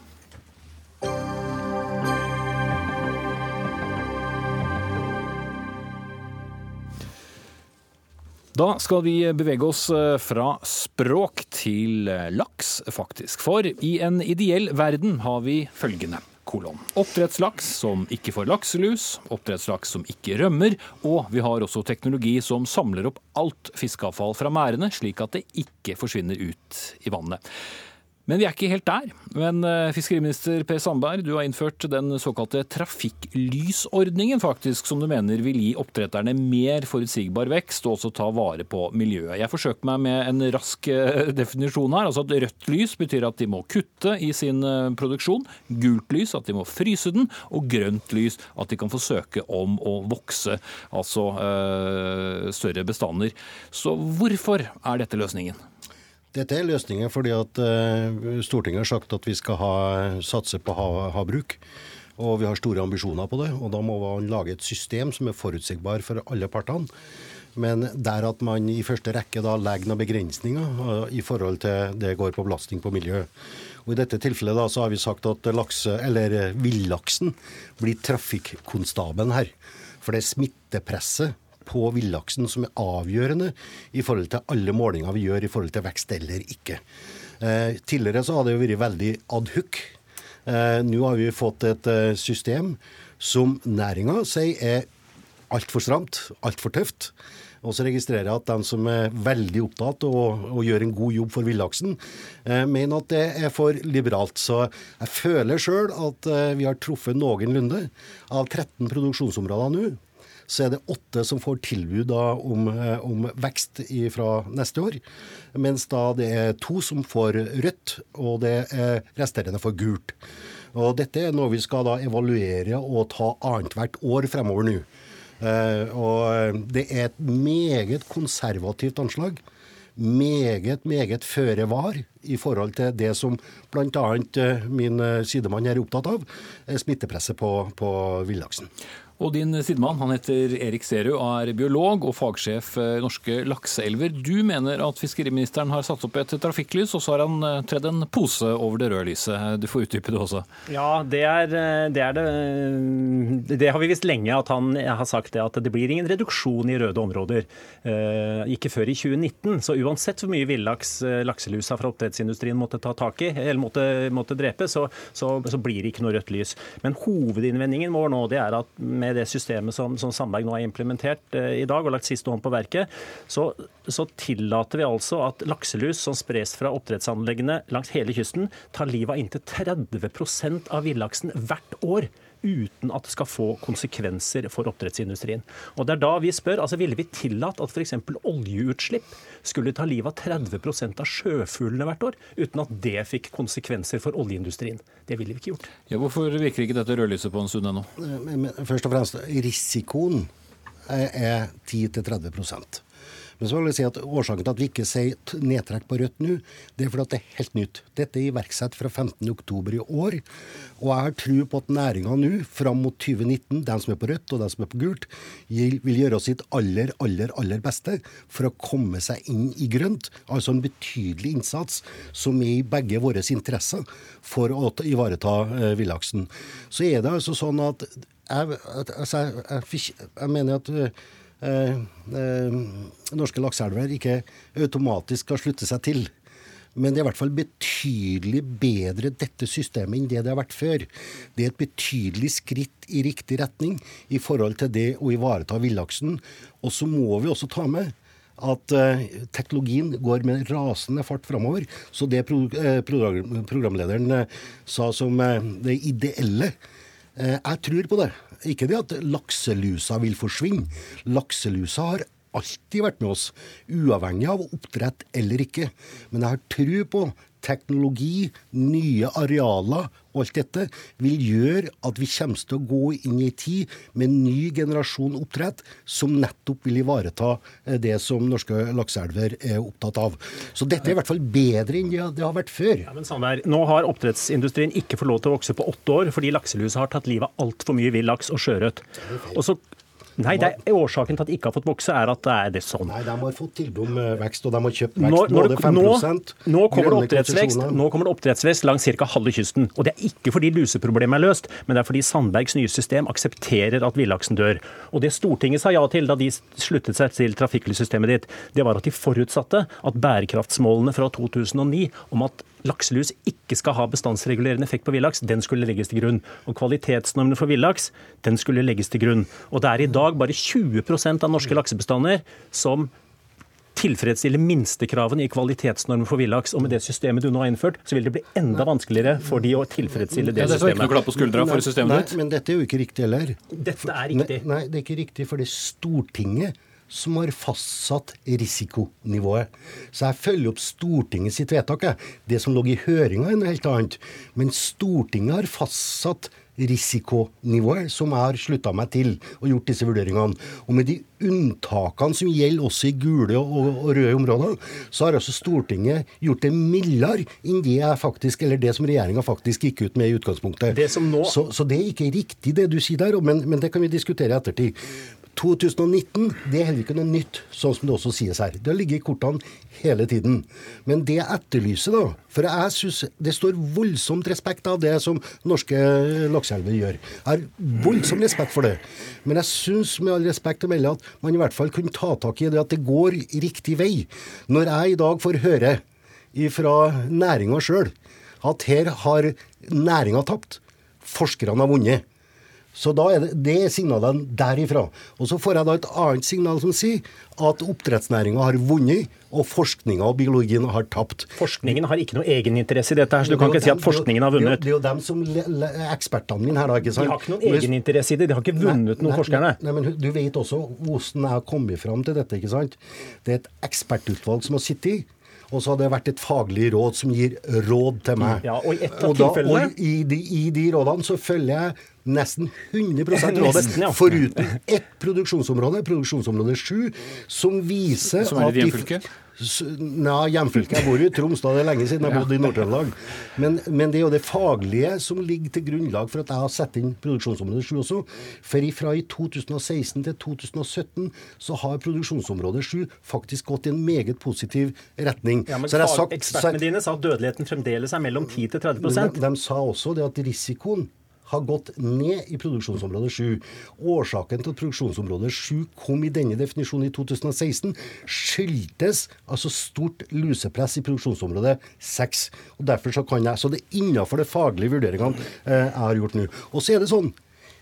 Da skal vi bevege oss eh, fra språk til laks, faktisk. For i en ideell verden har vi følgende kolon. Oppdrettslaks som ikke får lakselus, oppdrettslaks som ikke rømmer, og vi har også teknologi som samler opp alt fiskeavfall fra merdene, slik at det ikke forsvinner ut i vannet. Men vi er ikke helt der. Men eh, fiskeriminister Per Sandberg, du har innført den såkalte trafikklysordningen, faktisk, som du mener vil gi oppdretterne mer forutsigbar vekst og også ta vare på miljøet. Jeg forsøker meg med en rask eh, definisjon her. altså at Rødt lys betyr at de må kutte i sin eh, produksjon. Gult lys at de må fryse den. Og grønt lys at de kan få søke om å vokse, altså øh, større bestander. Så hvorfor er dette løsningen? Dette er løsningen fordi at uh, Stortinget har sagt at vi skal ha, satse på havbruk. Og vi har store ambisjoner på det. Og da må man lage et system som er forutsigbar for alle partene. Men der at man i første rekke da legger noen begrensninger uh, i forhold til det går på belastning på miljøet. Og I dette tilfellet da så har vi sagt at lakse, eller eh, villaksen blir trafikkonstabelen her. For det er smittepresset på villaksen som er avgjørende i forhold til alle målinger vi gjør i forhold til vekst eller ikke. Eh, tidligere så har det jo vært veldig adhoc. Eh, nå har vi fått et eh, system som næringa sier er altfor stramt, altfor tøft. Og så registrerer jeg at de som er veldig opptatt og, og gjør en god jobb for villaksen, eh, mener at det er for liberalt. Så jeg føler sjøl at eh, vi har truffet noenlunde. Av 13 produksjonsområder nå, så er det åtte som får tilbud om, eh, om, vekst fra neste år. Mens da det er to som får rødt, og det er resterende får gult. Og Dette er noe vi skal da evaluere og ta annethvert år fremover nå. Uh, og Det er et meget konservativt anslag. Meget, meget føre var i forhold til det som bl.a. Eh, min sidemann er opptatt av, smittepresset på, på villaksen. Og din sidemann han heter Erik Serud er biolog og fagsjef i norske lakseelver. Du mener at fiskeriministeren har satt opp et trafikklys, og så har han eh, tredd en pose over det røde lyset. Du får utdype det også. Ja, det er eh, det, er det. det har vi visst lenge, at han har sagt det, at det blir ingen reduksjon i røde områder. Ikke før i 2019. Så uansett hvor mye villaks lakselusa fra oppdrettsindustrien måtte ta tak i, eller måtte, måtte drepe, så, så, så, blir det ikke noe rødt lys. Men hovedinnvendingen vår nå det er at med med det systemet som, som Sandberg nå har implementert eh, i dag og lagt siste hånd på verket, så, så, tillater vi altså at lakselus som spres fra oppdrettsanleggene langs hele kysten, tar livet av inntil 30% av villaksen hvert år uten at det skal få konsekvenser for oppdrettsindustrien. Og det er da vi spør, altså Ville vi tillatt at f.eks. oljeutslipp skulle ta livet av 30% av sjøfuglene hvert år, uten at det fikk konsekvenser for oljeindustrien? Det ville vi ikke gjort. Ja, hvorfor virker ikke dette rødlyset på en stund ennå? Først og fremst, risikoen er 10-30 men så vil jeg si at Årsaken til at vi ikke sier nedtrekk på rødt nå, det er fordi at det er helt nytt. Dette er iverksatt fra 15.10 i år. Og jeg har tro på at næringa nå, fram mot 2019, de som er på rødt og de som er på gult, vil gjøre sitt aller, aller, aller beste for å komme seg inn i grønt. Altså en betydelig innsats som er i begge våre interesser for å ivareta eh, villaksen. Så er det altså sånn at jeg, altså, jeg, jeg, jeg mener at eh, norske lakseelver ikke automatisk skal slutte seg til. Men det er i hvert fall betydelig bedre dette systemet enn det det har vært før. Det er et betydelig skritt i riktig retning i forhold til det å ivareta villaksen. Og så må vi også ta med at uh, teknologien går med rasende fart framover. Så det pro programlederen sa som det ideelle Jeg tror på det. Ikke det at lakselusa vil forsvinne. Lakselusa har alltid vært med oss, uavhengig av oppdrett eller ikke. Men jeg har tro på teknologi, nye arealer og alt dette vil gjøre at vi kommer til å gå inn i en tid med en ny generasjon oppdrett som nettopp vil ivareta eh, det som norske lakseelver er opptatt av. Så dette er i hvert fall bedre enn det har vært før. Ja, men Sandberg, nå har oppdrettsindustrien ikke fått lov til å vokse på åtte år fordi lakselusa har tatt livet av altfor mye vill laks og sjøørret. Og så Nei, det er årsaken til at de ikke har fått vokse, er at det er det sånn. Nei, de har fått tilbud om eh, vekst, og de har kjøpt vekst. Nå, både 5 nå, nå, kommer det oppdrettsvekst, nå kommer det oppdrettsvekst langs ca. halve kysten. Og det er ikke fordi luseproblemet er løst, men det er fordi Sandbergs nye system aksepterer at villaksen dør. Og det Stortinget sa ja til da de sluttet seg til trafikklyssystemet ditt, det var at de forutsatte at bærekraftsmålene fra 2009 om at lakselus ikke skal ha bestandsregulerende effekt på villaks, den skulle legges til grunn. Og kvalitetsnormene for villaks, den skulle legges til grunn. Og det er i dag bare 20% av norske laksebestander som tilfredsstiller minstekravene i kvalitetsnormen for villaks. Og med det systemet du nå har innført, så vil det bli enda vanskeligere for de å tilfredsstille det, ja, det systemet. Ikke noe klapp på skuldra for systemet ditt? Men dette er jo ikke riktig heller. Dette er riktig. Nei, det er ikke riktig, fordi Stortinget som har fastsatt risikonivået. Så jeg følger opp Stortinget sitt vedtak. Det som lå i høringa, er noe helt annet. Men Stortinget har fastsatt risikonivået som jeg har slutta meg til og gjort disse vurderingene. Og med de unntakene som gjelder også i gule og, og røde områder, så har altså Stortinget gjort det mildere enn det jeg faktisk, eller det som regjeringa faktisk gikk ut med i utgangspunktet. Det nå... så, så, det er ikke riktig det du sier der, men, men det kan vi diskutere i ettertid. 2019 det er heller ikke noe nytt, sånn som det også sies her. Det har ligget i kortene hele tiden. Men det jeg etterlyser, da For jeg syns det står voldsomt respekt av det som norske lakseelver gjør. Jeg har voldsom respekt for det. Men jeg syns med all respekt å melde at man i hvert fall kunne ta tak i det at det går riktig vei. Når jeg i dag får høre fra næringa sjøl at her har næringa tapt, forskerne har vunnet. Så da er det, det er signalene derifra. Og så får jeg da et annet signal som sier at oppdrettsnæringa har vunnet, og forskninga og biologien har tapt. Forskningen har ikke noe egeninteresse i dette, her, så du kan ikke si at forskningen har vunnet. Det er jo dem som er ekspertene mine her, da. ikke sant? De har ikke noen egeninteresse i det. De har ikke vunnet noen, forskerne. Nei, men Du vet også hvordan jeg har kommet fram til dette. ikke sant? Det er et ekspertutvalg som har sittet i. Og så hadde det vært et faglig råd som gir råd til meg. Ja, Og i og da, og i, de, I de rådene så følger jeg nesten 100 rådet, Nesten, ja. foruten ett produksjonsområde, produksjonsområde 7, som viser Som er at de- Nei, hjemfylket. Jeg bor i Troms, da det er lenge siden jeg bodde i Nord-Trøndelag. Men, men det er jo det faglige som ligger til grunnlag for at jeg har satt inn produksjonsområde 7 også. For fra i 2016 til 2017 så har produksjonsområde 7 faktisk gått i en meget positiv retning. ja, men sagt- Ekspertene dine sa at dødeligheten fremdeles er mellom 10 til 30 men de, de sa også det at risikoen har gått ned i produksjonsområde 7. Årsaken til at produksjonsområde 7 kom i denne definisjonen i 2016, skyldtes altså stort lusepress i produksjonsområde 6. Og derfor Så kan jeg, så det er innafor de faglige vurderingene eh, jeg har gjort nå. Og så er det sånn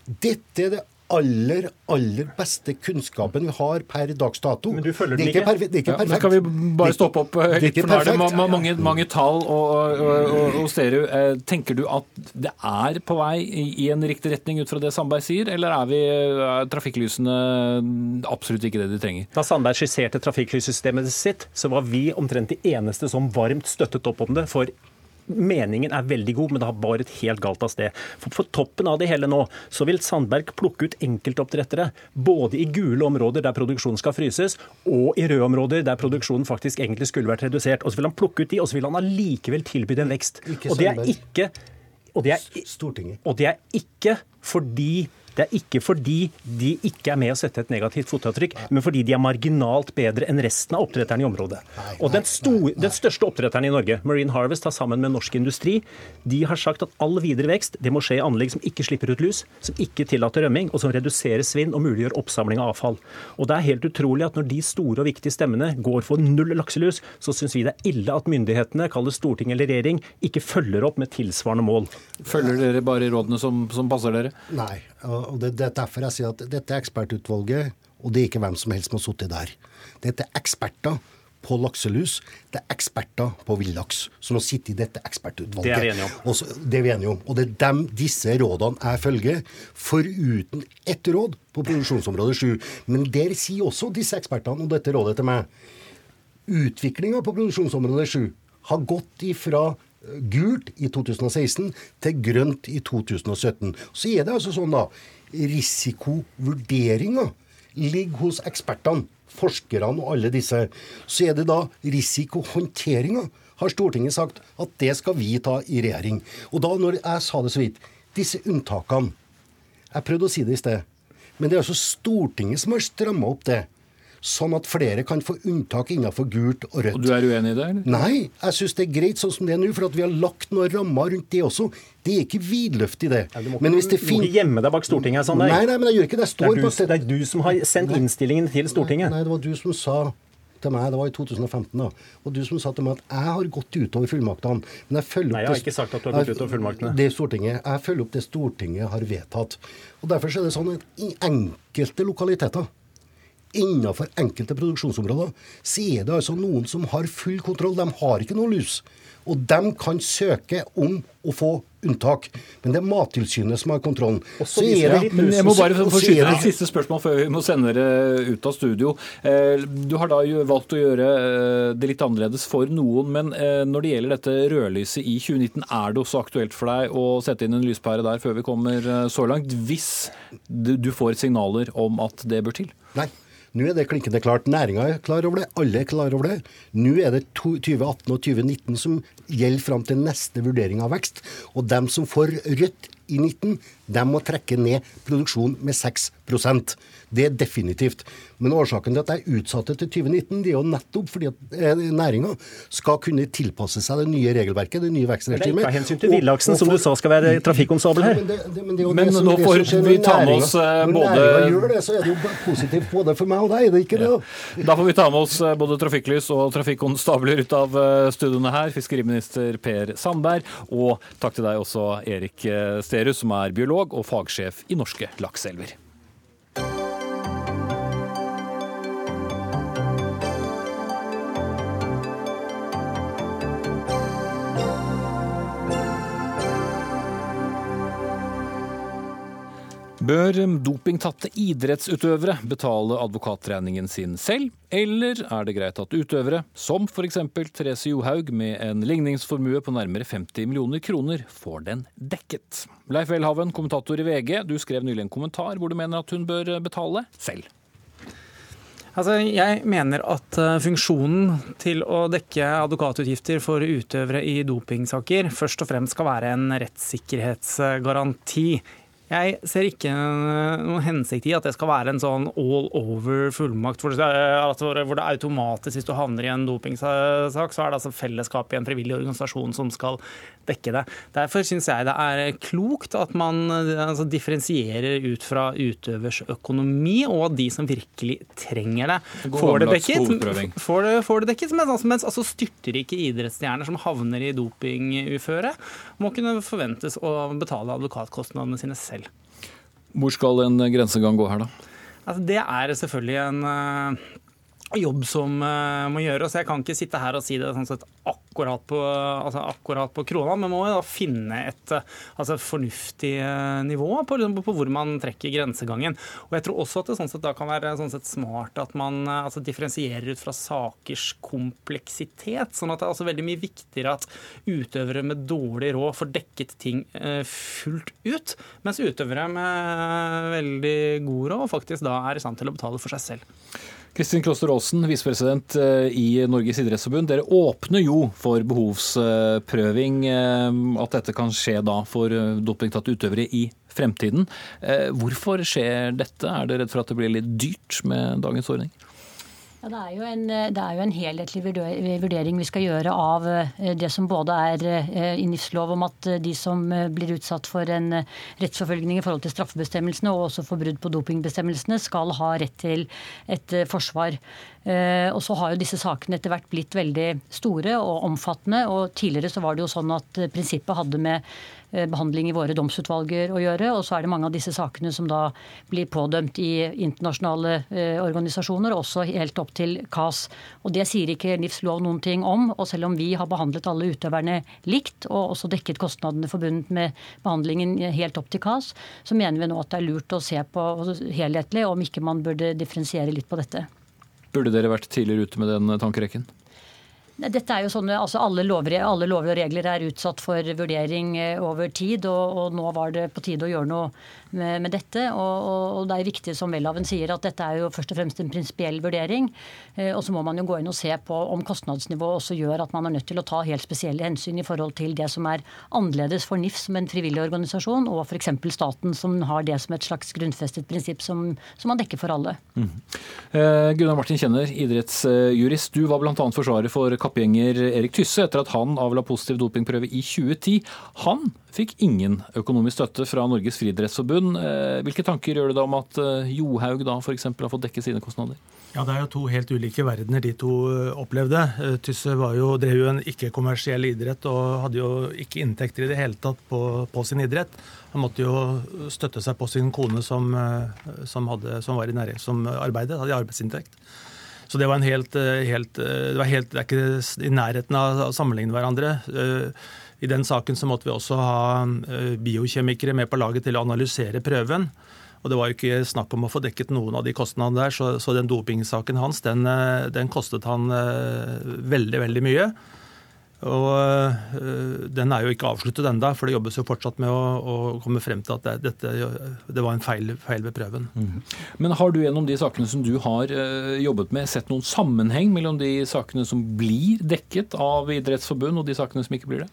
Dette er det aller, aller beste kunnskapen vi har per dags dato. Men du følger det den er ikke ikke? perfekt. Det er ikke Ja, men perfekt. kan vi bare stoppe opp eh, Det er ikke for nå er det ma ma mange, mange tall og, og, og, og Sterud. Eh, Tenker du at det er på vei i, i en riktig retning ut fra det Sandberg sier, eller er vi er trafikklysene absolutt ikke det de trenger? Da Sandberg skisserte trafikklyssystemet sitt, så var vi omtrent de eneste som varmt støttet opp om det. for Meningen er veldig god, men det har båret helt galt av sted. For På toppen av det hele nå så vil Sandberg plukke ut enkeltoppdrettere. Både i gule områder der produksjonen skal fryses, og i røde områder der produksjonen faktisk egentlig skulle vært redusert. Og Så vil han plukke ut de, og så vil han allikevel tilby en vekst. Og det er ikke og det, er, og det er ikke fordi det er ikke fordi de ikke er med å sette et negativt fotavtrykk, men fordi de er marginalt bedre enn resten av oppdretterne i området. Og den, sto- den største oppdretteren i Norge, Marine Harvest, har sammen med Norsk Industri, de har sagt at all videre vekst det må skje i anlegg som ikke slipper ut lus, som ikke tillater rømming, og som reduserer svinn og muliggjør oppsamling av avfall. Og det er helt utrolig at når de store og viktige stemmene går for null lakselus, så syns vi det er ille at myndighetene, kall det storting eller regjering, ikke følger opp med tilsvarende mål. Følger dere bare rådene som, som passer dere? Nei. Og Det, det er derfor jeg sier at dette er ekspertutvalget, og det er ikke hvem som helst som har sittet der. Dette er eksperter på lakselus. Det er eksperter på villaks som har sittet i dette ekspertutvalget. Det er vi enige om. Og så, det er vi enige om. Og det er dem, disse rådene jeg følger, foruten ett råd på produksjonsområde 7. Men der sier også disse ekspertene og dette rådet til meg Utviklinga på produksjonsområde 7 har gått ifra gult i 2016 til grønt i 2017. Så er det altså sånn, da. Risikovurderinga ligger hos ekspertene, forskerne og alle disse. Så er det da risikohåndteringa, har Stortinget sagt at det skal vi ta i regjering. Og da, når jeg sa det så vidt, disse unntakene Jeg prøvde å si det i sted. Men det er altså Stortinget som har stramma opp det. Sånn at flere kan få unntak innenfor gult og rødt. Og du er uenig i det? eller? Nei, jeg syns det er greit sånn som det er nå, for at vi har lagt noen rammer rundt det også. Det er ikke vidløftig, det. Du må, Men hvis det du må fin- ikke gjemme deg bak Stortinget. Sander. Nei, nei, men jeg gjør ikke det. Jeg Det er, er, på du, det er du som har sendt innstillingen til Stortinget. Nei, det var du som sa til meg, det var i 2015, da, og du som sa til meg at jeg har gått utover fullmaktene. Men jeg følger Nei, jeg har ikke sagt at du har gått utover fullmaktene. Det er Stortinget, Jeg følger opp det Stortinget har vedtatt. Og Derfor er det sånn at i enkelte lokaliteter Innenfor enkelte produksjonsområder så er det altså noen som har full kontroll. De har ikke noe lus. Og de kan søke om å få unntak. Men det er Mattilsynet som har kontrollen. Så er det- Men jeg må bare forsyne få skyte et siste spørsmål før vi må sende dere ut av studio. Eh, Du har da valgt å gjøre eh, det litt annerledes for noen, men eh, når det gjelder dette rødlyset i 2019, er det også aktuelt for deg å sette inn en lyspære der før vi kommer så langt, hvis du du får signaler om at det bør til? Nei. Nå er det klinkende klart. Næringa er klar over det. Alle er klar over det. Nå er det 2018 og 2019 som gjelder fram til neste vurdering av vekst. Og dem som får rødt i 19, dem må trekke ned produksjonen med 6% Det er definitivt. Men årsaken til at jeg utsatte til 2019, det er jo nettopp fordi at eh, næringa skal kunne tilpasse seg det nye regelverket, det nye Det er vekstregimet. ikke av hensyn til villaksen, som du sa skal være trafikkonstabel her. Men, det, det, men, det Men nå får vi ta med oss, både Når både- næringa gjør det, så er det jo positivt både for meg og deg, er ikke det? da? Da får vi ta med oss eh, både trafikklys og trafikkonstabler ut av eh, studioene her. Fiskeriminister Per Sandberg. Og takk til deg også, Erik Sterud, som er biolog og fagsjef i Norske lakseelver. Bør dopingtatte idrettsutøvere betale advokatregningen sin selv, eller er det greit at utøvere, som f.eks. Therese Johaug med en ligningsformue på nærmere 50 millioner kroner, får den dekket? Leif Welhaven, kommentator i VG, du skrev nylig en kommentar hvor du mener at hun bør betale selv. Altså, jeg mener at eh, funksjonen til å dekke advokatutgifter for utøvere i dopingsaker først og fremst skal være en rettssikkerhetsgaranti. Jeg ser ikke noen hensikt i at det skal være en sånn all over fullmakt, hvor det, altså automatisk, hvis du havner i en dopingsak, så er det altså fellesskapet i en frivillig organisasjon som skal dekke det. Derfor syns jeg det er klokt at man altså, differensierer ut fra utøvers økonomi, og de som virkelig trenger det, får det dekket. Får det, får det dekket mens, mens altså, styrtrike idrettsstjerner som havner i dopinguføre, må kunne forventes å betale advokatkostnadene sine selv. Hvor skal en grensegang gå her, da? Altså, det er selvfølgelig en uh, jobb som uh, må gjøres. Jeg kan ikke sitte her og si det sånn sett akkurat på, altså akkurat på krona, men må da finne et altså fornuftig uh, nivå på, på, hvor man trekker grensegangen. Og jeg tror også at det sånn sett da kan være sånn sett smart at man altså differensierer ut fra sakers kompleksitet. sånn at det er altså veldig mye viktigere at utøvere med dårlig råd får dekket ting uh, fullt ut, mens utøvere med veldig god råd faktisk da er i stand til å betale for seg selv. Kristin Kloster Aasen, visepresident eh, i Norges idrettsforbund. Dere åpner jo for behovsprøving, eh, at dette kan skje da for eh, dopingtatte utøvere i fremtiden. Hvorfor skjer dette? Er dere redd for at det blir litt dyrt med dagens ordning? Ja, det, er en, det, er jo en, helhetlig vurdering vi skal gjøre av eh, det som både er eh, i om at eh, de som blir utsatt for en rettsforfølgning i forhold til straffebestemmelsene og også for brudd på dopingbestemmelsene, skal ha rett til et forsvar. Og så har jo disse sakene etter hvert blitt veldig store og omfattende. og Tidligere så var det jo sånn at prinsippet hadde med behandling i våre domsutvalger å gjøre. Og så er det mange av disse sakene som da blir pådømt i internasjonale eh, organisasjoner, også helt opp til KAS. Og det sier ikke NIFs lov noen ting om. Og selv om vi har behandlet alle utøverne likt, og også dekket kostnadene forbundet med behandlingen helt opp til KAS, så mener vi nå at det er lurt å se på helhetlig om ikke man burde differensiere litt på dette. Burde dere vært tidligere ute med den tankerekken? Dette er jo sånne, altså alle, lover, alle lover og regler er utsatt for vurdering eh, over tid, og, og nå var det på tide å gjøre noe med, med dette. Og, og, det er viktig som Welhaven sier at dette er jo først og fremst en prinsipiell vurdering. Eh, og så må man jo gå inn og se på om kostnadsnivået også gjør at man er nødt til å ta helt spesielle hensyn i forhold til det som er annerledes for NIF som en frivillig organisasjon, og f.eks. staten som har det som et slags grunnfestet prinsipp som, som man dekker for alle. Mm. Eh, Gunnar Martin Kjenner, idrettsjurist. Du var bl.a. forsvarer for kappgjenger Erik Tysse etter at han avla positiv dopingprøve i 2010. Han fikk ingen økonomisk støtte fra Norges friidrettsforbund. Eh, hvilke tanker gjør du deg om at eh, Johaug da f.eks. har fått dekke sine kostnader? Ja, Det er jo to helt ulike verdener de to eh, opplevde. Tysse jo, drev jo en ikke-kommersiell idrett og hadde jo ikke inntekter i det hele tatt på, på, sin idrett. Han måtte jo støtte seg på sin kone som, som, hadde, som var i næring, som arbeidet, hadde arbeidsinntekt. Så det var en helt, helt, det, var helt det er ikke i nærheten av å sammenligne hverandre. Eh, I den saken så måtte vi også ha biokjemikere med på laget til å analysere prøven. Og det var jo ikke snakk om å få dekket noen av de kostnadene der, så, så den dopingsaken hans, den, den kostet han veldig, veldig mye. Og Den er jo ikke avsluttet ennå, for det jobbes jo fortsatt med å, å komme frem til at det, dette, det var en feil, feil ved prøven. Mm. Men har du gjennom de sakene som du har jobbet med, sett noen sammenheng mellom de sakene som blir dekket av idrettsforbund, og de sakene som ikke blir det?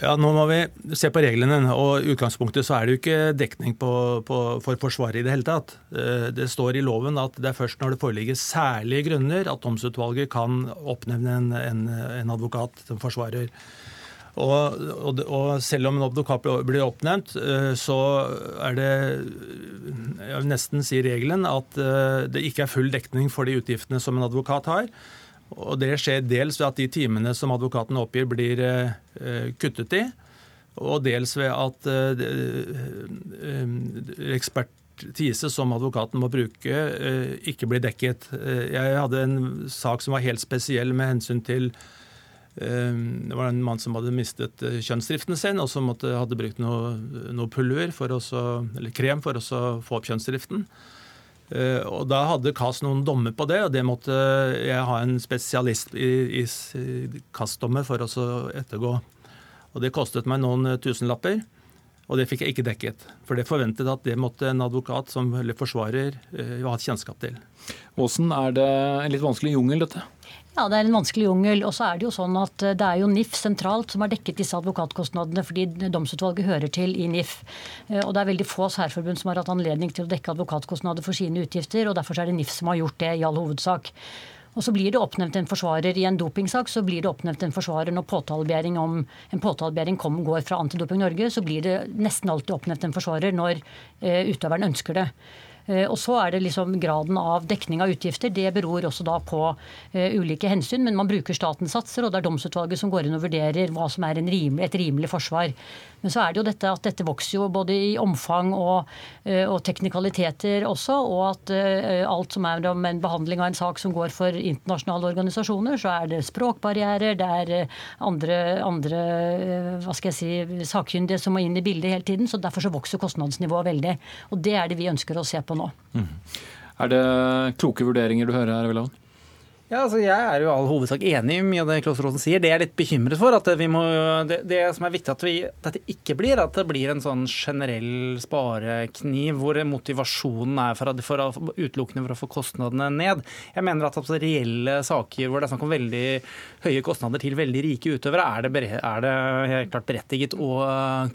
Ja, Nå må vi se på reglene. og I utgangspunktet så er det jo ikke dekning på, på, for Forsvaret i det hele tatt. Eh, det står i loven at det er først når det foreligger særlige grunner at domsutvalget kan oppnevne en, en, en advokat som forsvarer. Og, og, og, selv om en advokat blir oppnevnt, eh, så er det jeg vil nesten si regelen at eh, det ikke er full dekning for de utgiftene som en advokat har. Og Det skjer dels ved at de timene som advokaten oppgir, blir eh, kuttet i. og dels ved at ekspertise som advokaten må bruke, ikke blir dekket. Jeg hadde en sak som var helt spesiell med hensyn til det var en mann som hadde mistet kjønnsdriften sin, og som hadde brukt noe, noe pulver for også, eller krem for å få opp kjønnsdriften. Eh, og Da hadde KAS noen dommer på det, og det måtte jeg ha en spesialist i, i KAS-dommer for å ettergå. Og Det kostet meg noen tusenlapper, og det fikk jeg ikke dekket. For det forventet at det måtte en advokat som, eller forsvarer eh, ha kjennskap til. Åsen, er det en litt vanskelig jungel, dette? Ja, det er en vanskelig jungel. Og så er det jo sånn at eh, det er jo NIF sentralt som har dekket disse advokatkostnadene, fordi domsutvalget hører til i NIF. Eh, og det er veldig få særforbund som har hatt anledning til å dekke advokatkostnader for sine utgifter, og derfor er det NIF som har gjort det i all hovedsak. Og så blir det oppnevnt en forsvarer i en dopingsak, så blir det oppnevnt en forsvarer når påtalebegjæring om en påtalebegjæring går fra Antidoping Norge, så blir det nesten alltid oppnevnt en forsvarer når eh, utøveren ønsker det. Eh, og så er det liksom graden av dekning av utgifter. Det beror også da på uh, ulike hensyn, men man bruker statens satser, og det er domsutvalget som går inn og vurderer hva som er rimelig, et rimelig forsvar. Men så er det jo dette at dette vokser jo både i omfang og, uh, og teknikaliteter også, og at uh, alt som er om en behandling av en sak som går for internasjonale organisasjoner, så er det språkbarrierer, det er andre, andre hva skal jeg si, sakkyndige som må inn i bildet hele tiden. så Derfor så vokser kostnadsnivået veldig. Og det er det vi ønsker å se på nå. Mm. Er det kloke vurderinger du hører her, Velland? Ja, altså Jeg er jo all hovedsak enig i mye av det Klaus Rosen sier. Det jeg er litt bekymret for, at vi må, det, det, som er viktig at vi, dette ikke blir, at det blir en sånn generell sparekniv hvor motivasjonen er for, for, utelukkende for å få kostnadene ned. Jeg mener at altså, reelle saker hvor det er snakk om veldig høye kostnader til veldig rike utøvere, er det, er det helt klart berettiget å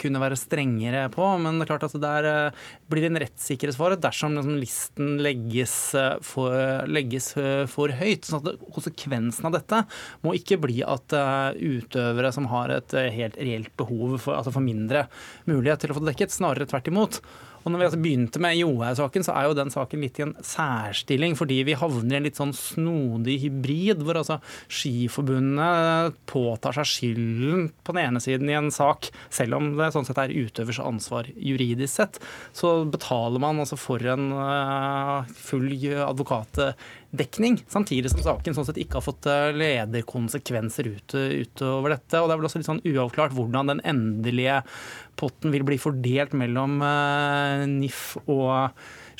kunne være strengere på. Men det er klart at det der blir en rettssikkerhetsfare dersom liksom, listen legges for, legges for høyt. sånn at konsekvensen av dette må ikke bli at eh, utøvere som har et eh, helt reelt behov for, altså for mindre mulighet til å få det dekket, snarere tvert imot. Og når vi altså begynte med Johaug-saken, så er jo den saken litt i en særstilling, fordi vi havner i en litt sånn snodig hybrid, hvor altså Skiforbundet påtar seg skylden på den ene siden i en sak, selv om det sånn sett er utøvers ansvar juridisk sett. Så betaler man altså for en uh, full advokat dekning, samtidig som saken sånn sett ikke har fått eh, lederkonsekvenser ut, utover dette. og Det er vel også litt sånn uavklart hvordan den endelige potten vil bli fordelt mellom eh, NIF og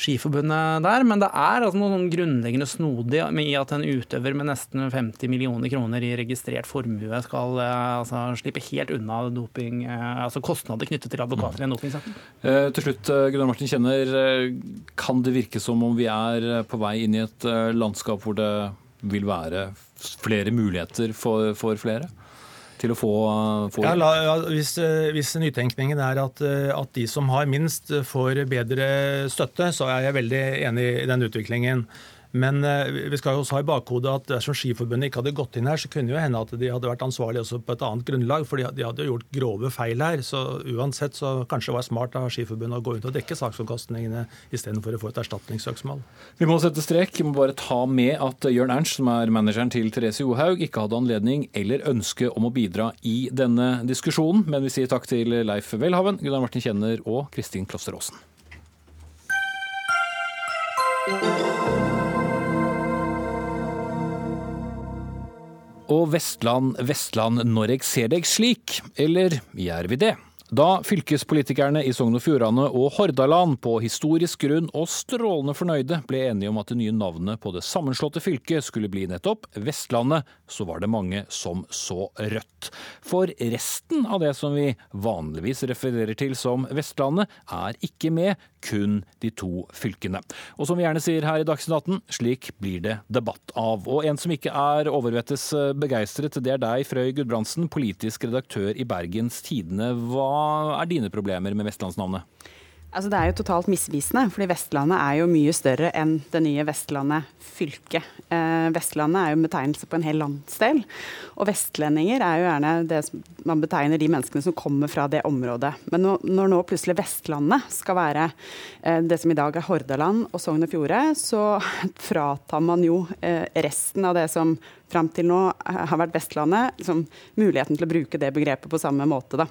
Skiforbundet der. Men det er altså noe grunnleggende snodig i at en utøver med nesten 50 millioner kroner i registrert formue skal eh, altså, slippe helt unna doping, altså kostnader knyttet til advokater i en dopingsak. Eh, til slutt, Gunnar Martin Kjenner. Kan det virke som om vi er på vei inn i et landskap hvor det vil være flere muligheter for, for flere? Til å få, få ja, la, ja, hvis, hvis, nytenkningen er at, at, de som har minst, får bedre støtte, så er jeg veldig enig i den utviklingen. Men eh, vi skal også ha i bakhodet at dersom Skiforbundet ikke hadde gått inn her, så kunne jo hende at de hadde vært ansvarlige også på et annet grunnlag, for de hadde gjort grove feil her. Så uansett så kanskje det var smart av Skiforbundet å gå ut og dekke saksomkostningene istedenfor å få et erstatningssøksmål. Vi må sette strek. Vi må bare ta med at Jørn Ernst, som er manageren til Therese Johaug, ikke hadde anledning eller ønske om å bidra i denne diskusjonen. Men vi sier takk til Leif Welhaven, Gunnar Martin Kjenner og Kristin Kloster Aasen. Og Vestland, Vestland, når jeg ser deg slik, eller gjør vi det? Da fylkespolitikerne i Sogn og Fjordane og Hordaland på historisk grunn og strålende fornøyde ble enige om at det nye navnet på det sammenslåtte fylket skulle bli nettopp Vestlandet, så var det mange som så rødt. For resten av det som vi vanligvis refererer til som Vestlandet, er ikke med, kun de to fylkene. Og som vi gjerne sier her i Dagsnytt 18, slik blir det debatt av. Og en som ikke er overvettes begeistret, det er deg, Frøy Gudbrandsen, politisk redaktør i Bergens Tidende. Hva er dine problemer med vestlandsnavnet? Altså Det er jo totalt misvisende, fordi Vestlandet er jo mye større enn det nye Vestlandet fylke. Eh, Vestlandet er jo en betegnelse på en hel landsdel. Og vestlendinger er jo gjerne det man betegner de menneskene som kommer fra det området. Men når nå plutselig Vestlandet skal være eh, det som i dag er Hordaland og Sogn og Fjorde, så fratar man jo eh, resten av det som fram til nå har vært Vestlandet, liksom, muligheten til å bruke det begrepet på samme måte. Da.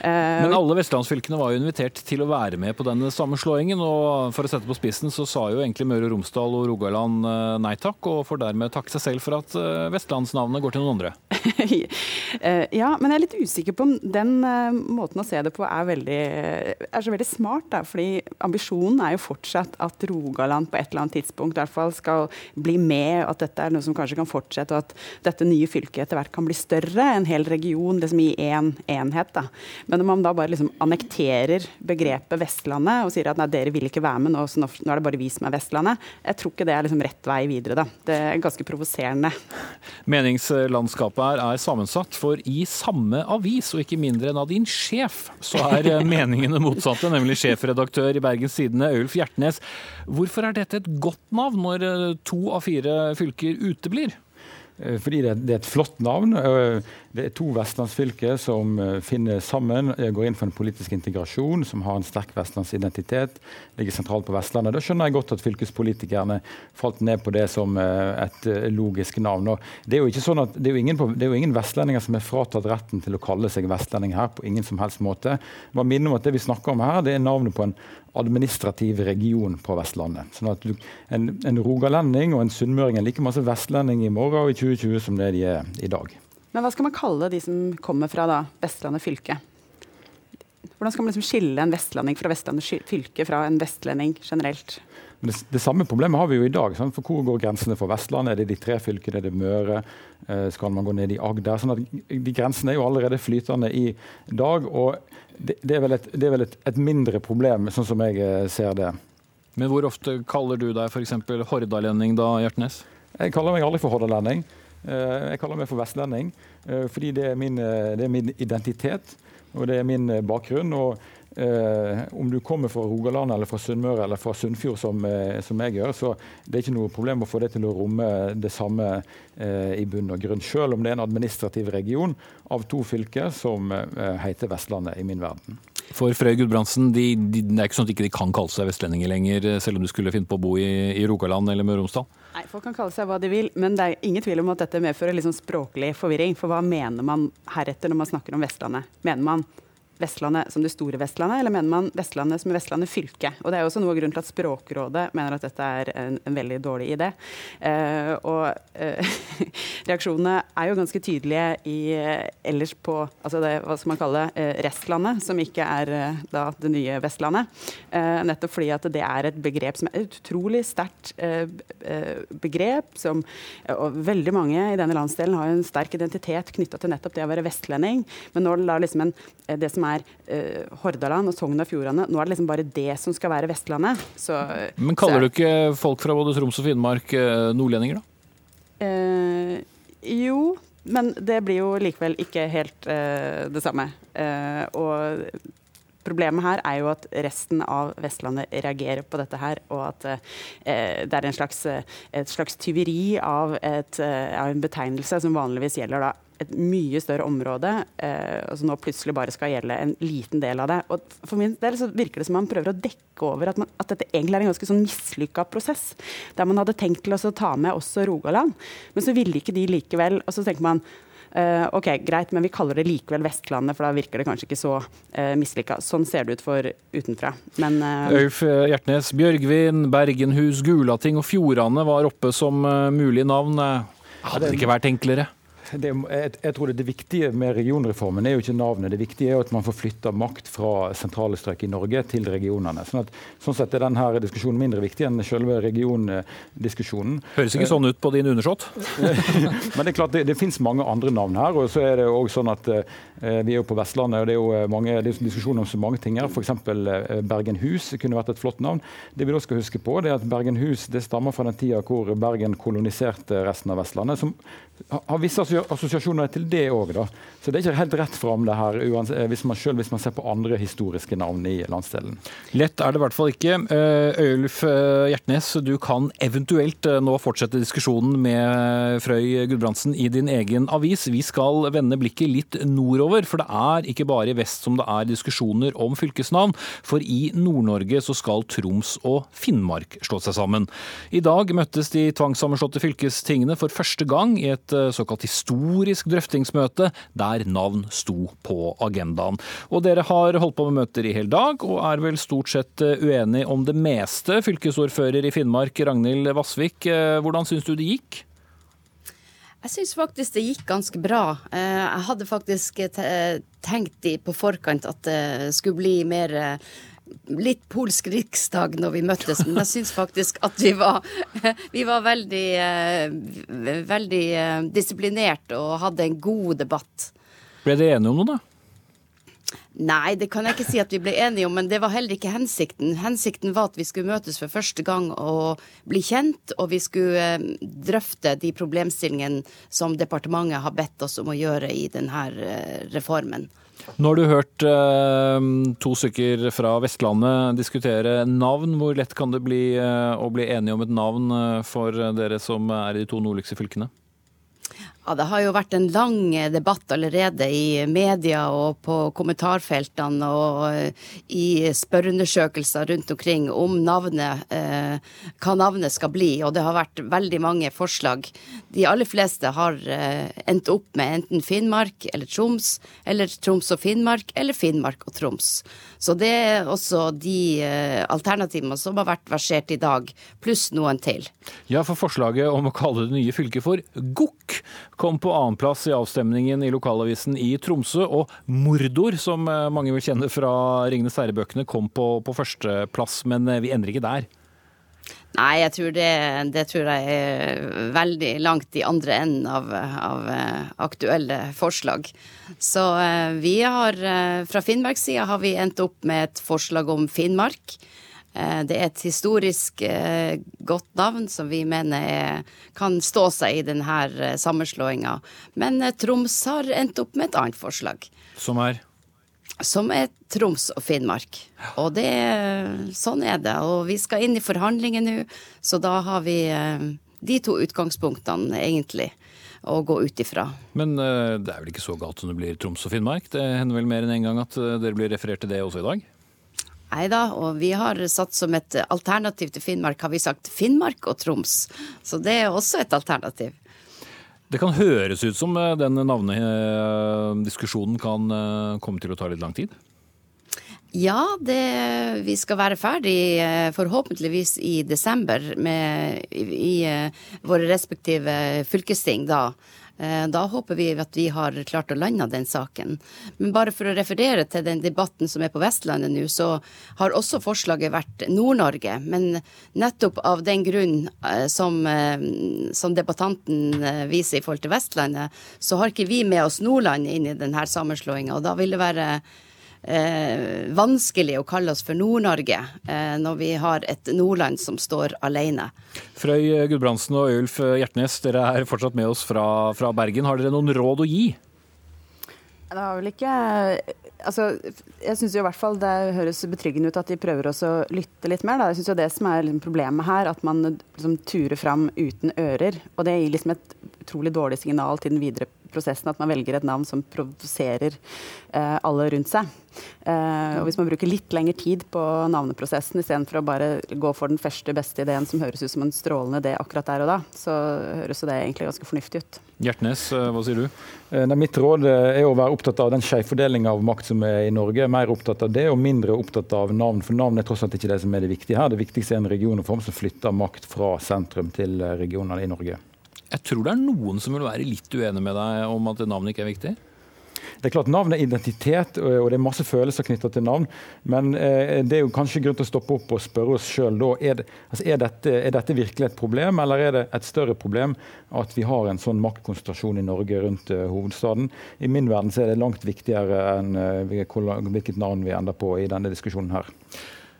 Eh, Men alle vestlandsfylkene var jo invitert til å være med på denne sammenslåingen. og For å sette på spissen så sa jo egentlig Møre og Romsdal og Rogaland eh, nei takk, og får dermed takke seg selv for at eh, vestlandsnavnet går til noen andre. ja, men jeg er litt usikker på om den måten å se det på er, veldig, er så veldig smart. Da, fordi ambisjonen er jo fortsatt at Rogaland på et eller annet tidspunkt i hvert fall skal bli med, og at dette er noe som kanskje kan fortsette at dette nye fylket etter hvert kan bli større, en hel region liksom i én en enhet. Da. Men om man da bare liksom annekterer begrepet Vestlandet og sier at nei, dere vil ikke være med, nå, så nå, er det bare vi som er Vestlandet, jeg tror ikke det er liksom rett vei videre. Da. Det er ganske provoserende. Meningslandskapet her er sammensatt, for i samme avis, og ikke mindre enn av din sjef, så er eh, meningene motsatte, nemlig sjefredaktør i Bergens Tidende, Ulf Hjertnes. Hvorfor er dette et godt navn når eh, to av fire fylker uteblir? Eh, fordi det, er et flott navn. Eh, det er to vestlandsfylker som eh, finner sammen, går inn for en politisk integrasjon, som har en sterk vestlandsidentitet, ligger sentralt på Vestlandet. Da skjønner jeg godt at fylkespolitikerne falt ned på det som et logisk navn. Det er sånn at det er ingen, det er jo ingen vestlendinger som er fratatt retten til å kalle seg vestlending her, på ingen som helst måte. Bare minner om at det vi snakker om her, det er navnet på en administrativ region på Vestlandet. Sånn at du, en, en rogalending og en sunnmøring er like masse vestlending i morgen og i 2020 som det de er i dag. Men hva skal man kalle de som kommer fra da, Vestlandet fylke? Hvordan skal man liksom skille en vestlending fra Vestlandet fylke fra en vestlending generelt? Det, det, samme problemet har vi jo i dag. Sant? For Hvor går grensene for Vestlandet? Er det de tre fylkene? Er det Møre? Eh, skal man gå ned i Agder? Sånn at de Grensene er jo allerede flytende i dag. og Det, det er vel, et, det er vel et, et, mindre problem, sånn som jeg eh, ser det. Men hvor ofte kaller du deg f.eks. hordalending da, Hjertnes? Jeg kaller meg aldri for hordalending. Eh, jeg kaller meg for vestlending, eh, fordi det er, min, det er min identitet og det er min bakgrunn. og Eh, om du kommer fra Rogaland eller fra Sunnmøre eller fra Sunnfjord, som, eh, som, jeg gjør, så det er ikke noe problem å få det til å romme det samme eh, i bunn og grunn. Selv om det er en administrativ region av to fylker som eh, heter Vestlandet i min verden. For Frøy Gudbrandsen, de, de, det er ikke sånn at de ikke kan kalle seg vestlendinger lenger, eh, selv om du skulle finne på å bo i, i Rogaland eller Møre og Romsdal? Nei, Folk kan kalle seg hva de vil, men det er ingen tvil om at dette medfører liksom språklig forvirring. For hva mener man heretter når man snakker om Vestlandet? Mener man Vestlandet som det store Vestlandet, eller mener man Vestlandet som Vestlandet fylke? Og Det er jo også noe av grunnen til at Språkrådet mener at dette er en, en veldig dårlig idé. Eh, og eh, reaksjonene er jo ganske tydelige i, eh, ellers på altså det, hva skal man kalle eh, Restlandet, som ikke er eh, da det nye Vestlandet. Eh, nettopp fordi at det er et begrep som er et utrolig sterkt begrep, som og veldig mange i denne landsdelen har en sterk identitet knytta til nettopp det å være vestlending. Men nå lar liksom en, det som er uh, Hordaland og Sogn og Fjordane. Nå er det liksom bare det som skal være Vestlandet. Så, Men kaller så, du ikke folk fra både Troms og Finnmark uh, nordlendinger, da? Uh, jo, men det blir jo likevel ikke helt det samme. og Problemet her er jo at resten av Vestlandet reagerer på dette her, og at eh, det er slags, et slags tyveri av, et, av, en betegnelse som vanligvis gjelder da et mye større område, eh, og som nå plutselig bare skal gjelde en liten del av det. Og For min del så virker det som man prøver å dekke over at, man, at dette egentlig er en ganske sånn mislykka prosess. Der man hadde tenkt til å ta med også Rogaland, men så ville ikke de likevel. Og så tenker man Uh, ok, Greit, men vi kaller det likevel Vestlandet, for da virker det kanskje ikke så uh, mislykka. Sånn ser det ut for utenfra. Men uh, Øyf Hjertnes, Bjørgvin, Bergenhus, Gulating og Fjordane var oppe som uh, mulige navn. Hadde det ikke vært enklere? Det, jeg, jeg, tror det, det viktige med regionreformen er jo ikke navnet. Det viktige er jo at man får flytta makt fra sentrale strøk i Norge til regionene. Sånn, at, sånn sett er denne diskusjonen mindre viktig enn selve regiondiskusjonen. Høres ikke sånn ut på din undersått. Men det er klart det, det finnes mange andre navn her. og så er det også sånn at eh, Vi er jo på Vestlandet, og det er jo eh, mange det er diskusjoner om så mange ting her. F.eks. Eh, Bergenhus kunne vært et flott navn. Det vi da skal huske på, det er at Bergenhus det stammer fra den tida hvor Bergen koloniserte resten av Vestlandet. som har visse assosiasjoner til det òg. Så det er ikke helt rett fram det her, hvis man, selv hvis man ser på andre historiske navn i landsdelen. Lett er det i hvert fall ikke. Øyulf Hjertnes, du kan eventuelt nå fortsette diskusjonen med Frøy Gudbrandsen i din egen avis. Vi skal vende blikket litt nordover, for det er ikke bare i vest som det er diskusjoner om fylkesnavn. For i Nord-Norge så skal Troms og Finnmark slå seg sammen. I dag møttes de tvangssammenslåtte fylkestingene for første gang i et såkalt historisk drøftingsmøte. der navn sto på agendaen. Og dere har holdt på med møter i hele dag, og er vel stort sett uenige uenig om det meste. Fylkesordfører i Finnmark, Ragnhild Vassvik, eh, hvordan syns du det gikk? Jeg syns faktisk det gikk ganske bra. Eh, jeg hadde faktisk tenkt på forkant at det skulle bli mer litt polsk riksdag når vi møttes, men jeg syns faktisk at vi var, vi var veldig, veldig disiplinert og hadde en god debatt. Ble dere enige om noe, da? Nei, det kan jeg ikke si at vi ble enige om, men det var heller ikke hensikten. Hensikten var at vi skulle møtes for første gang og bli kjent, og vi skulle eh, drøfte de problemstillingene som departementet har bedt oss om å gjøre i denne eh, reformen. Nå har du hørt eh, to stykker fra Vestlandet diskutere navn. Hvor lett kan det bli eh, å bli enige om et navn eh, for dere som er i de to nordligste fylkene? Ja, Det har jo vært en lang debatt allerede i media og på kommentarfeltene og eh, i spørreundersøkelser rundt omkring om navnet, eh, hva navnet skal bli. Og det har vært veldig mange forslag. De aller fleste har eh, endt opp med enten Finnmark eller Troms, eller Troms og Finnmark, eller Finnmark og Troms. Så det er også de eh, alternativene som har vært versert i dag, pluss noen til. Ja, for forslaget om å kalle det nye fylket for GOK kom på annenplass i avstemningen i lokalavisen i Tromsø. Og Mordor, som eh, mange vil kjenne fra Ringenes herre-bøkene, kom på, på førsteplass. Men eh, vi endrer ikke der. Nei, jeg tror det, det, tror jeg er veldig langt i andre enden av, av eh, aktuelle forslag. Så vi har fra Finnmarks side har vi endt opp med et forslag om Finnmark. Eh, det er et historisk eh, godt navn som vi mener er, kan stå seg i denne eh, sammenslåinga. Men Troms har endt opp med et annet forslag. Som er? Som er Troms og Finnmark. Og det, sånn er det. Og vi skal inn i forhandlinger nå, så da har vi de to utgangspunktene, egentlig å gå ut ifra. Men det er vel ikke så galt som det blir Troms og Finnmark? Det hender vel mer enn en gang at dere blir referert til det også i dag? Nei da, og vi har satt som et alternativ til Finnmark, har vi sagt Finnmark og Troms. Så det er også et alternativ. Det kan høres ut som eh, den navnediskusjonen kan eh, komme til å ta litt lang tid? Ja, det, vi skal være ferdig eh, forhåpentligvis i desember med, i, i våre respektive fylkesting da. Eh, da håper vi at vi har klart å lande den saken. Men bare for å referere til den debatten som er på Vestlandet nå, så har også forslaget vært Nord-Norge. Men nettopp av den grunn eh, som, eh, som, debattanten viser i forhold til Vestlandet, så har ikke vi med oss Nordland inn i denne sammenslåinga. Og da vil det være eh, vanskelig å kalle oss for Nord-Norge eh, når vi har et Nordland som står alene. Frøy Gudbrandsen og Ulf Hjertnes, dere er fortsatt med oss fra, fra Bergen. Har dere noen råd å gi? Det har vel ikke altså, Jeg syns i hvert fall det høres betryggende ut at de prøver å lytte litt mer. Da. Jeg syns det som er liksom problemet her, at man liksom turer fram uten ører. Og det gir liksom et utrolig dårlig signal til den videre prosessen at man velger et navn som provoserer eh, alle rundt seg. Eh, og Hvis man bruker litt lengre tid på navneprosessen istedenfor å bare gå for den første beste ideen som høres ut som en strålende idé akkurat der og da, så høres det egentlig ganske fornuftig ut. Hjertnes, eh, hva sier du? Nei, mitt råd er å være opptatt av den skjevfordelinga av makt som er i Norge. Mer opptatt av det, og mindre opptatt av navn. For navn er tross alt ikke det som er det viktige her. Det viktigste er en regionreform som flytter makt fra sentrum til regionene i Norge. Jeg tror det er noen som vil være litt uenig med deg om at navnet ikke er viktig? Det er klart Navn er identitet, og det er masse følelser knytta til navn. Men eh, det er jo kanskje grunn til å stoppe opp og spørre oss sjøl da. Er, det, altså er, dette, er, dette, virkelig et problem, eller er det et større problem at vi har en sånn maktkonsentrasjon i Norge rundt uh, hovedstaden? I min verden så er det langt viktigere enn uh, hvilket navn vi ender på i denne diskusjonen her.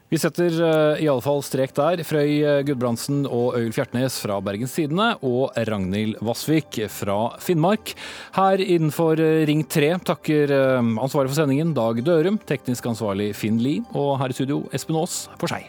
Vi setter uh, i alle fall strek der. Frøy eh, Gudbrandsen og Øyulf Hjertnes fra Bergens Tidende og Ragnhild Vassvik fra Finnmark. Her innenfor Ring 3 takker ansvarlig for sendingen Dag Dørum, teknisk ansvarlig Finn Lie, og her i studio Espen Aas for seg.